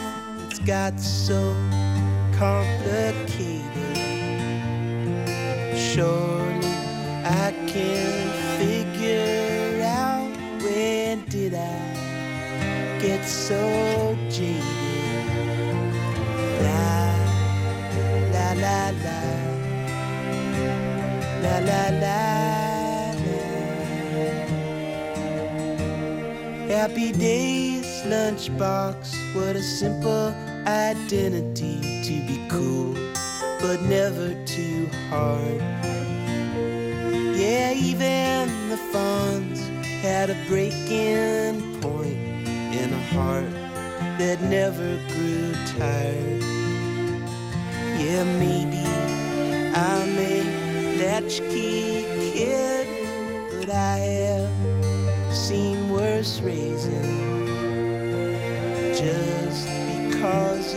It's got so complicated. Surely I can figure out when did I get so jaded? La la la la la la la. la. Happy days, lunchbox. What a simple identity to be cool, but never too hard. Yeah, even the Fonz had a breaking point in a heart that never grew tired. Yeah, maybe I'm a latchkey kid, but I have seen worse raising.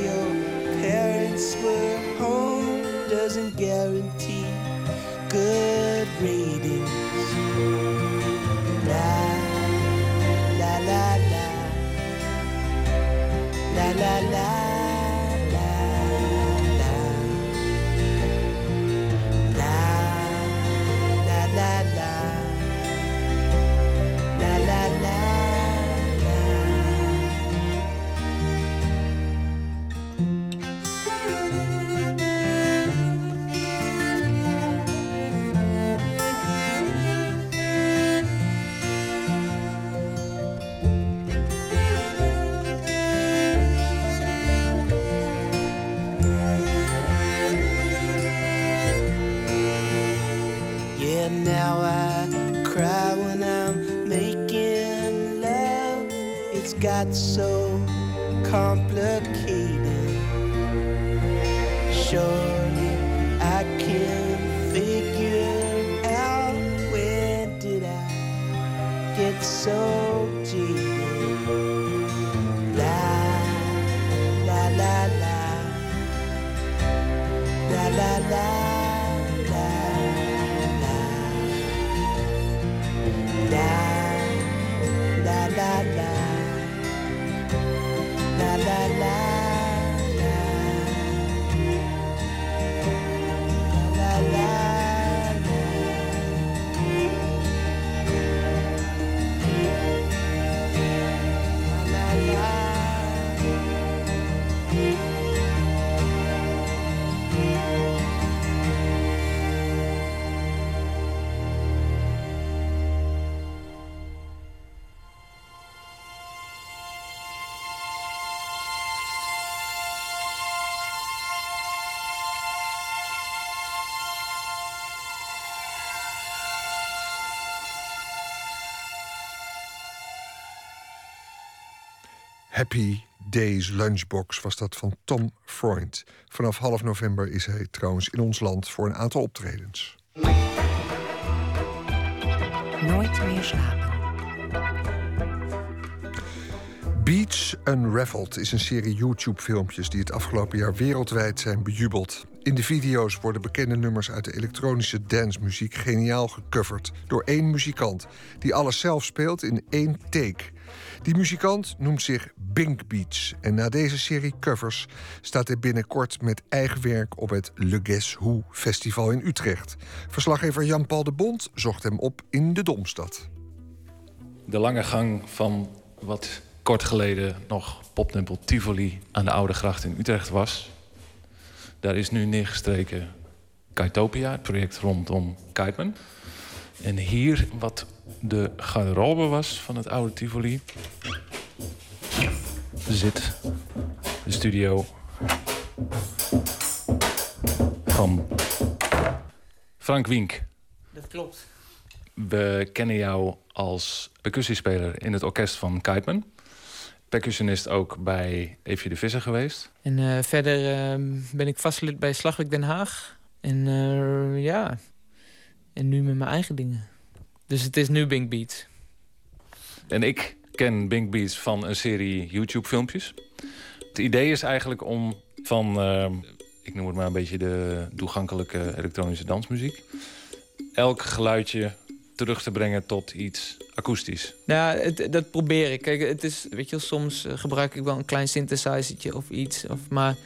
Your parents were home doesn't guarantee good Happy Days Lunchbox was dat van Tom Freund. Vanaf half november is hij trouwens in ons land voor een aantal optredens. Nooit meer slapen. Beach Unraveled is een serie YouTube-filmpjes die het afgelopen jaar wereldwijd zijn bejubeld. In de video's worden bekende nummers uit de elektronische dancemuziek geniaal gecoverd door één muzikant, die alles zelf speelt in één take. Die muzikant noemt zich Bink Beats en na deze serie covers staat hij binnenkort met eigen werk op het Le Guess Who Festival in Utrecht. Verslaggever Jan-Paul de Bond zocht hem op in de Domstad. De lange gang van wat kort geleden nog poptempel Tivoli aan de Oude Gracht in Utrecht was. Daar is nu neergestreken Kaitopia, het project rondom Kuipman. En hier, wat de garderobe was van het oude Tivoli, zit de studio van Frank Wink. Dat klopt. We kennen jou als percussiespeler in het orkest van Kuipman percussionist ook bij Eefje de Visser geweest. En uh, verder uh, ben ik vastlid bij Slagwerk Den Haag. En uh, ja, en nu met mijn eigen dingen. Dus het is nu Bink Beats. En ik ken Bink Beats van een serie YouTube-filmpjes. Het idee is eigenlijk om van, ehm, ik noem het maar een beetje de toegankelijke elektronische dansmuziek... elk geluidje terug te brengen tot iets akoestisch? Ja, het, dat probeer ik. Kijk, het is, weet je, soms eh, gebruik ik wel een klein synthesizertje of iets. Of, maar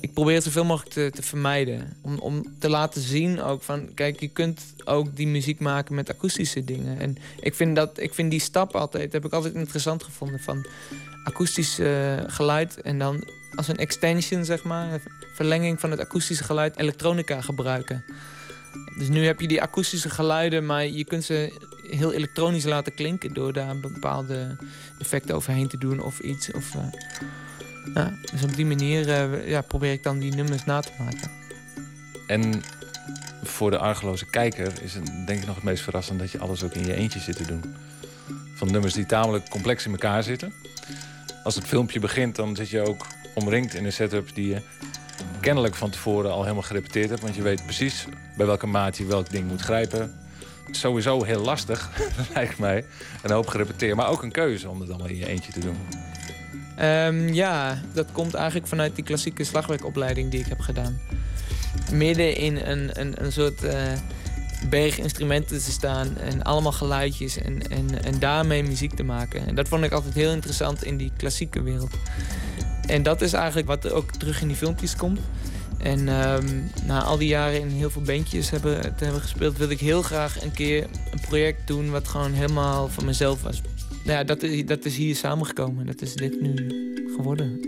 ik probeer het zoveel mogelijk te, te vermijden. Om, om te laten zien ook van, kijk, je kunt ook die muziek maken met akoestische dingen. En ik vind, dat, ik vind die stap altijd, heb ik altijd interessant gevonden. Van akoestisch uh, geluid en dan als een extension, zeg maar, verlenging van het akoestische geluid, elektronica gebruiken. Dus nu heb je die akoestische geluiden, maar je kunt ze heel elektronisch laten klinken door daar bepaalde effecten overheen te doen of iets. Of, ja, dus op die manier uh, ja, probeer ik dan die nummers na te maken. En voor de argeloze kijker is het denk ik nog het meest verrassend dat je alles ook in je eentje zit te doen. Van nummers die tamelijk complex in elkaar zitten. Als het filmpje begint, dan zit je ook omringd in een setup die je kennelijk van tevoren al helemaal gerepeteerd hebt. Want je weet precies bij welke maat je welk ding moet grijpen. Sowieso heel lastig, [LAUGHS] lijkt mij. Een hoop gerepeteerd, maar ook een keuze om het allemaal in je eentje te doen. Um, ja, dat komt eigenlijk vanuit die klassieke slagwerkopleiding die ik heb gedaan. Midden in een, een, een soort uh, berg instrumenten te staan en allemaal geluidjes en, en, en daarmee muziek te maken. En dat vond ik altijd heel interessant in die klassieke wereld. En dat is eigenlijk wat ook terug in die filmpjes komt. En um, na al die jaren in heel veel bandjes hebben, te hebben gespeeld, wilde ik heel graag een keer een project doen wat gewoon helemaal van mezelf was. Nou ja, dat is, dat is hier samengekomen. Dat is dit nu geworden.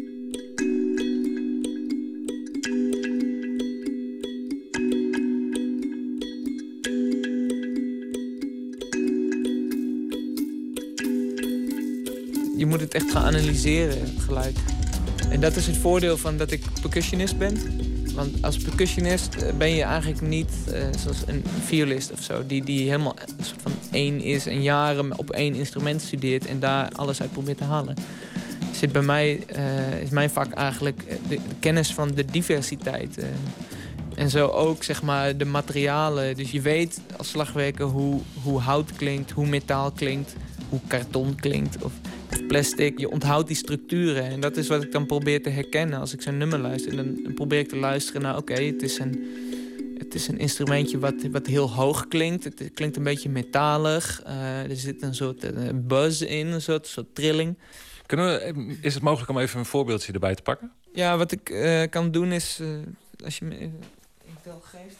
Je moet het echt gaan analyseren, het geluid. En dat is het voordeel van dat ik percussionist ben. Want als percussionist eh, ben je eigenlijk niet uh, zoals een violist of zo. Die, die helemaal een soort van één is en jaren op één instrument studeert en daar alles uit probeert te halen. Zit bij mij, uh, is mijn vak eigenlijk de, kennis van de diversiteit. En zo ook zeg maar de materialen. Dus je weet als slagwerker hoe, hoe hout klinkt, hoe metaal klinkt, hoe karton klinkt. Of plastic. Je onthoudt die structuren. En dat is wat ik dan probeer te herkennen als ik zo'n nummer luister. En dan, probeer ik te luisteren naar, oké, het is een... Het is een instrumentje wat, wat heel hoog klinkt. Het klinkt een beetje metalig. Uh, er zit een soort uh, buzz in, een soort, soort trilling. Kunnen we, is het mogelijk om even een voorbeeldje erbij te pakken? Ja, wat ik uh, kan doen is... als je me een tel geeft...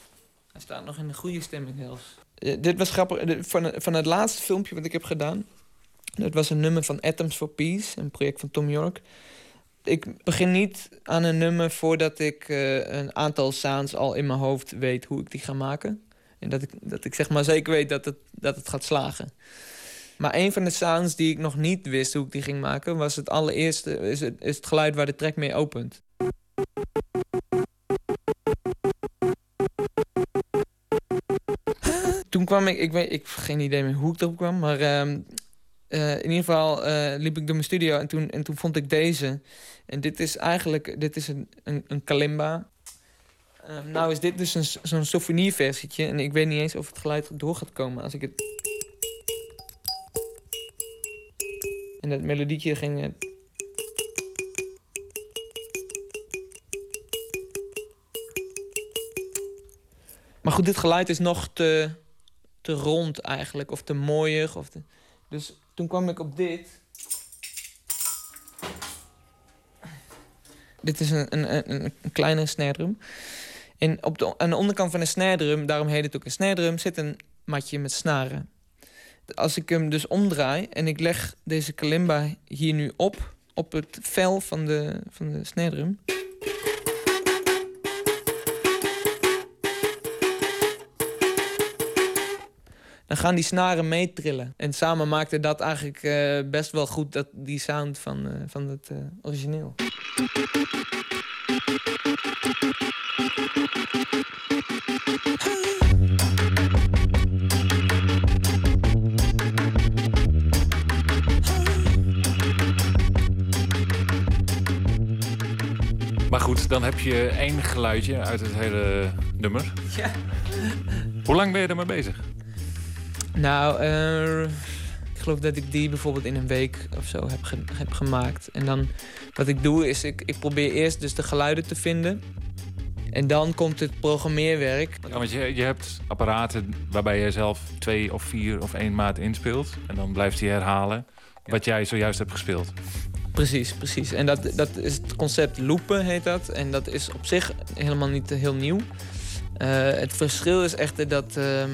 Hij staat nog in een goede stemming zelfs. dit was grappig. Van, van het laatste filmpje wat ik heb gedaan... Dat was een nummer van Atoms for Peace, een project van Tom York. Ik begin niet aan een nummer voordat ik uh, een aantal sounds al in mijn hoofd weet hoe ik die ga maken. En dat ik, dat ik zeg maar zeker weet dat het, dat het gaat slagen. Maar een van de sounds die ik nog niet wist hoe ik die ging maken, was het allereerste, is het, is het geluid waar de track mee opent. Toen kwam ik, ik weet, ik heb geen idee meer hoe ik erop kwam, maar uh, eh, in ieder geval eh, liep ik door mijn studio en toen, en toen vond ik deze. En dit is eigenlijk dit is een, een, een kalimba. Ehm, nou is dit dus een, zo'n souvenirversietje. En ik weet niet eens of het geluid door gaat komen als ik het... En dat melodietje ging... Eh, maar goed, dit geluid is nog te, te rond eigenlijk. Of te mooier. Of. Dus toen kwam ik op dit. Dit is een, een, een, kleine snare drum. En op de, aan de onderkant van een snare drum, daarom heet het ook een snare drum, zit een matje met snaren. Als ik hem dus omdraai en ik leg deze kalimba hier nu op, op het vel van de, van de snare drum. Dan gaan die snaren meetrillen. En samen maakte dat eigenlijk eh, best wel goed dat, die sound van, eh, van het eh, origineel. Maar goed, dan heb je één geluidje uit het hele nummer. Ja. Hoe lang ben je er mee bezig? Nou, eh, ik geloof dat ik die bijvoorbeeld in een week of zo heb, ge- heb gemaakt. En dan wat ik doe is, ik, ik probeer eerst dus de geluiden te vinden. En dan komt het programmeerwerk. Ja, want je, je hebt apparaten waarbij je zelf twee of vier of één maat inspeelt. En dan blijft hij herhalen wat jij zojuist hebt gespeeld. Precies, precies. En dat, dat is het concept loopen heet dat. En dat is op zich helemaal niet heel nieuw. Eh, het verschil is echter dat ehm,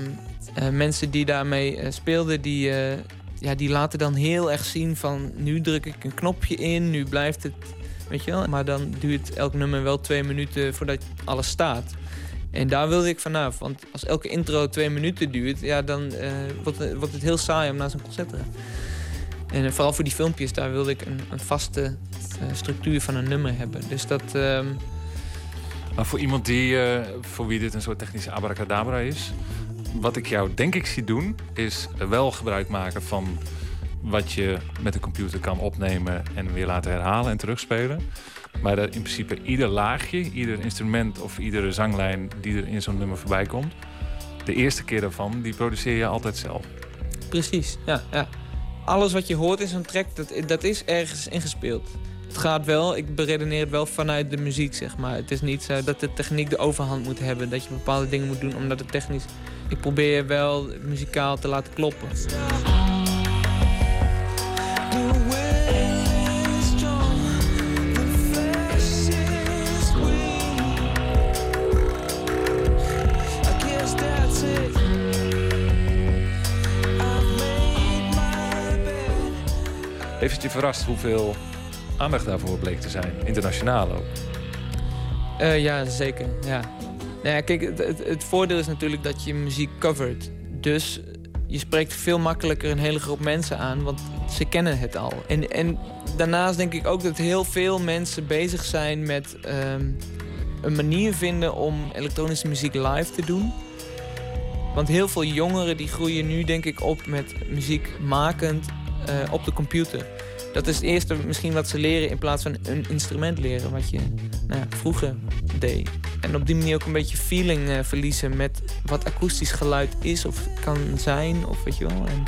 eh, mensen die daarmee eh, speelden, die, eh, ja, die laten dan heel erg zien van nu druk ik een knopje in, nu blijft het, weet je wel. Maar dan duurt elk nummer wel twee minuten voordat alles staat. En daar wilde ik vanaf, want als elke intro twee minuten duurt, ja, dan wordt, het, heel saai om naar zo'n concert te gaan. En vooral voor die filmpjes, daar wilde ik een, een vaste structuur van een nummer hebben. Dus dat. ehm, Maar voor iemand die, voor wie dit een soort technische abracadabra is... wat ik jou denk ik zie doen, is wel gebruik maken van wat je met de computer kan opnemen en weer laten herhalen en terugspelen. Maar dat in principe ieder laagje, ieder instrument of iedere zanglijn die er in zo'n nummer voorbij komt, de eerste keer daarvan, die produceer je altijd zelf. Precies, ja, ja. Alles wat je hoort in zo'n track, dat, dat is ergens ingespeeld. Het gaat wel, ik beredeneer het wel vanuit de muziek, zeg maar. Het is niet zo dat de techniek de overhand moet hebben. Dat je bepaalde dingen moet doen omdat het technisch... Ik probeer wel muzikaal te laten kloppen. Heeft het je verrast hoeveel aandacht daarvoor bleek te zijn, internationaal ook? Eh, ja, zeker. Ja. Nou kijk, het, het, het voordeel is natuurlijk dat je muziek covert. Dus je spreekt veel makkelijker een hele groep mensen aan, want ze kennen het al. En, en daarnaast denk ik ook dat heel veel mensen bezig zijn met ehm, een manier vinden om elektronische muziek live te doen. Want heel veel jongeren die groeien nu denk ik op met muziek makend eh, op de computer. Dat is het eerste misschien wat ze leren in plaats van een instrument leren, wat je nou, vroeger deed. En op die manier ook een beetje feeling eh, verliezen met wat akoestisch geluid is of kan zijn, of weet je wel. En,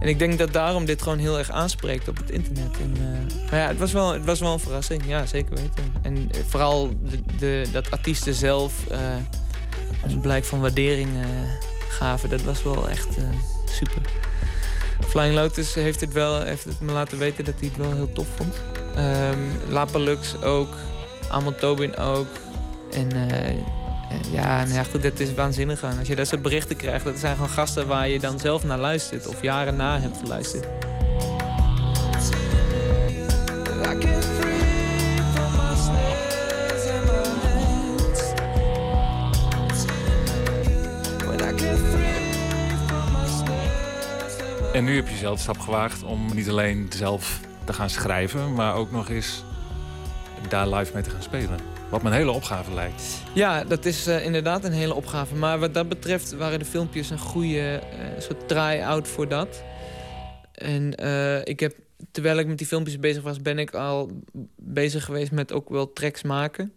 en ik denk dat daarom dit gewoon heel erg aanspreekt op het internet. En, eh, maar ja, het was, wel, het was wel een verrassing, ja, zeker weten. En eh, vooral de, de, dat artiesten zelf een blijk van waardering gaven, dat was wel echt super. Flying Lotus heeft het, wel, heeft me laten weten dat hij het wel heel tof vond. Ehm Lapalux ook, Amon Tobin ook. En eh, eh, ja, ja, goed, dat is waanzinnig. aan. Als je dat soort berichten krijgt, dat zijn gewoon gasten waar je dan zelf naar luistert. Of jaren na hebt geluisterd. En nu heb je zelf de stap gewaagd om niet alleen zelf te gaan schrijven, maar ook nog eens daar live mee te gaan spelen. Wat me een hele opgave lijkt. Ja, dat is eh, inderdaad een hele opgave. Maar wat dat betreft waren de filmpjes een goede eh, soort try-out voor dat. En eh, ik heb, terwijl ik met die filmpjes bezig was, ben ik al bezig geweest met ook wel tracks maken.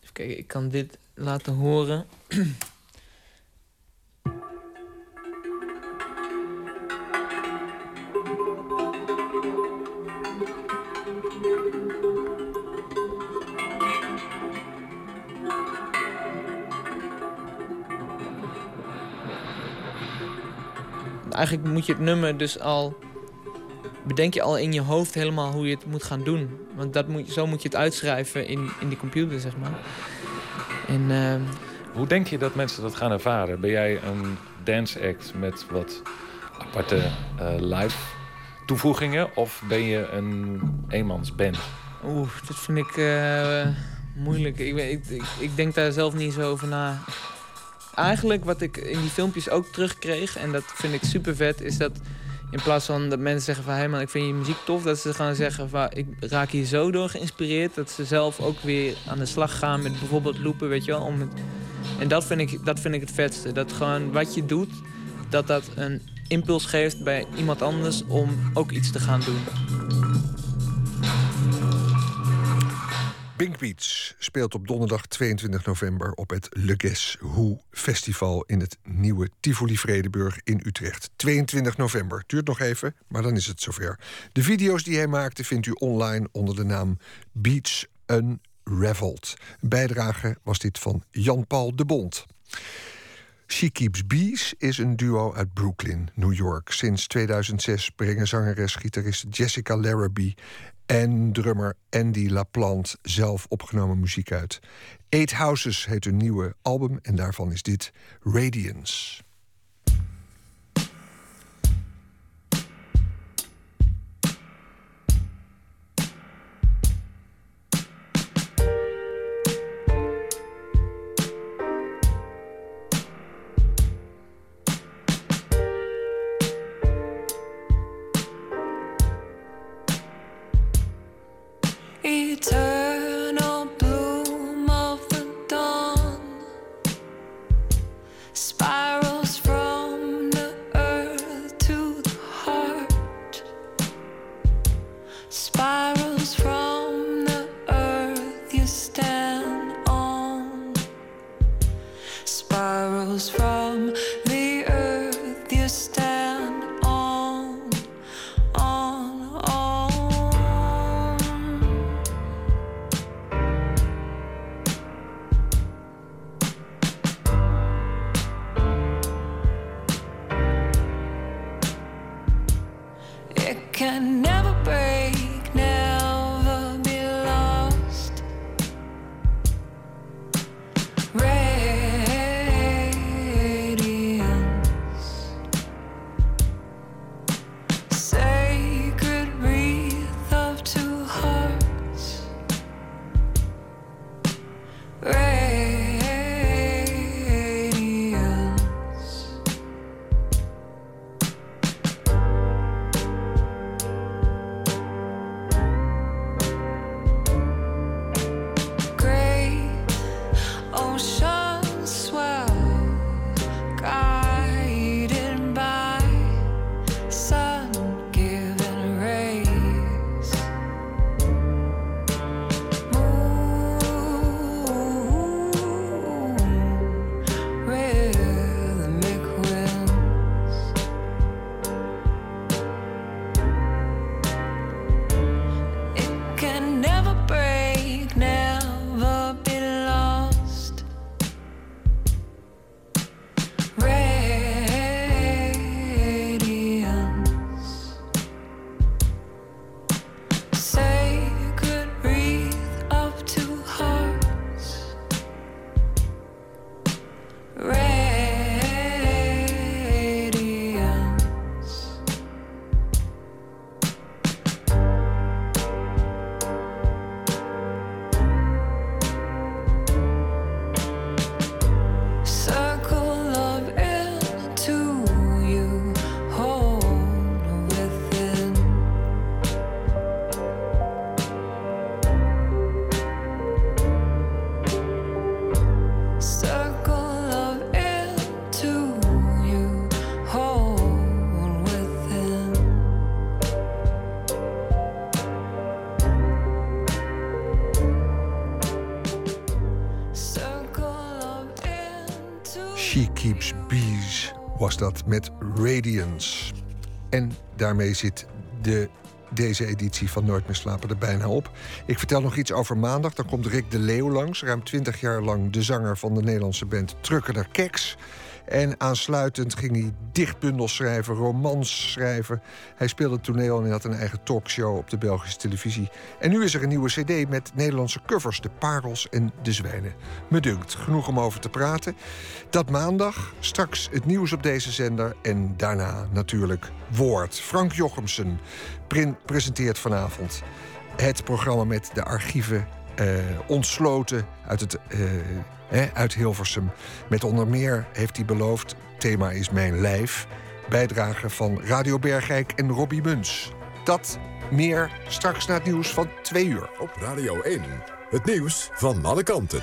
Even kijken, ik kan dit laten horen. [CLEARS THROAT] eigenlijk moet je het nummer dus al... Bedenk je al in je hoofd helemaal hoe je het moet gaan doen. Want dat moet, zo moet je het uitschrijven in, in die computer, zeg maar. En, ehm, Hoe denk je dat mensen dat gaan ervaren? Ben jij een dance act met wat aparte eh, live toevoegingen? Of ben je een eenmansband? Oeh, dat vind ik eh, moeilijk. Ik, ik, ik denk daar zelf niet zo over na. Eigenlijk wat ik in die filmpjes ook terugkreeg, en dat vind ik super vet, is dat in plaats van dat mensen zeggen van hé man, ik vind je muziek tof, dat ze gaan zeggen van ik raak hier zo door geïnspireerd, dat ze zelf ook weer aan de slag gaan met bijvoorbeeld loopen, weet je wel. Om het, en dat vind, ik, dat vind ik het vetste. Dat gewoon wat je doet, dat dat een impuls geeft bij iemand anders om ook iets te gaan doen. Pink Beach speelt op donderdag 22 november op het Le Guess Who Festival in het nieuwe Tivoli Vredeburg in Utrecht. 22 november. Duurt nog even, maar dan is het zover. De video's die hij maakte vindt u online onder de naam Beach Unraveled. Bijdrage was dit van Jan-Paul de Bond. She Keeps Bees is een duo uit Brooklyn, New York. Sinds 2006 brengen zangeres, gitarist Jessica Larrabee en drummer Andy LaPlante zelf opgenomen muziek uit. Eight Houses heet hun nieuwe album en daarvan is dit Radiance. Dat met Radiance. En daarmee zit de, deze editie van Nooit meer slapen er bijna op. Ik vertel nog iets over maandag. Dan komt Rick de Leeuw langs. Ruim 20 jaar lang de zanger van de Nederlandse band Trucker Keks. En aansluitend ging hij dichtbundels schrijven, romans schrijven. Hij speelde toneel en had een eigen talkshow op de Belgische televisie. En nu is er een nieuwe cd met Nederlandse covers, De Parels en De Zwijnen. Me dunkt, genoeg om over te praten. Dat maandag, straks het nieuws op deze zender en daarna natuurlijk Woord. Frank Jochemsen presenteert vanavond het programma met de archieven ontsloten uit, het, eh, uit Hilversum. Met onder meer heeft hij beloofd, thema is mijn lijf... bijdrage van Radio Bergijk en Robbie Muns. Dat meer straks na het nieuws van twee uur. Op Radio 1, het nieuws van alle kanten.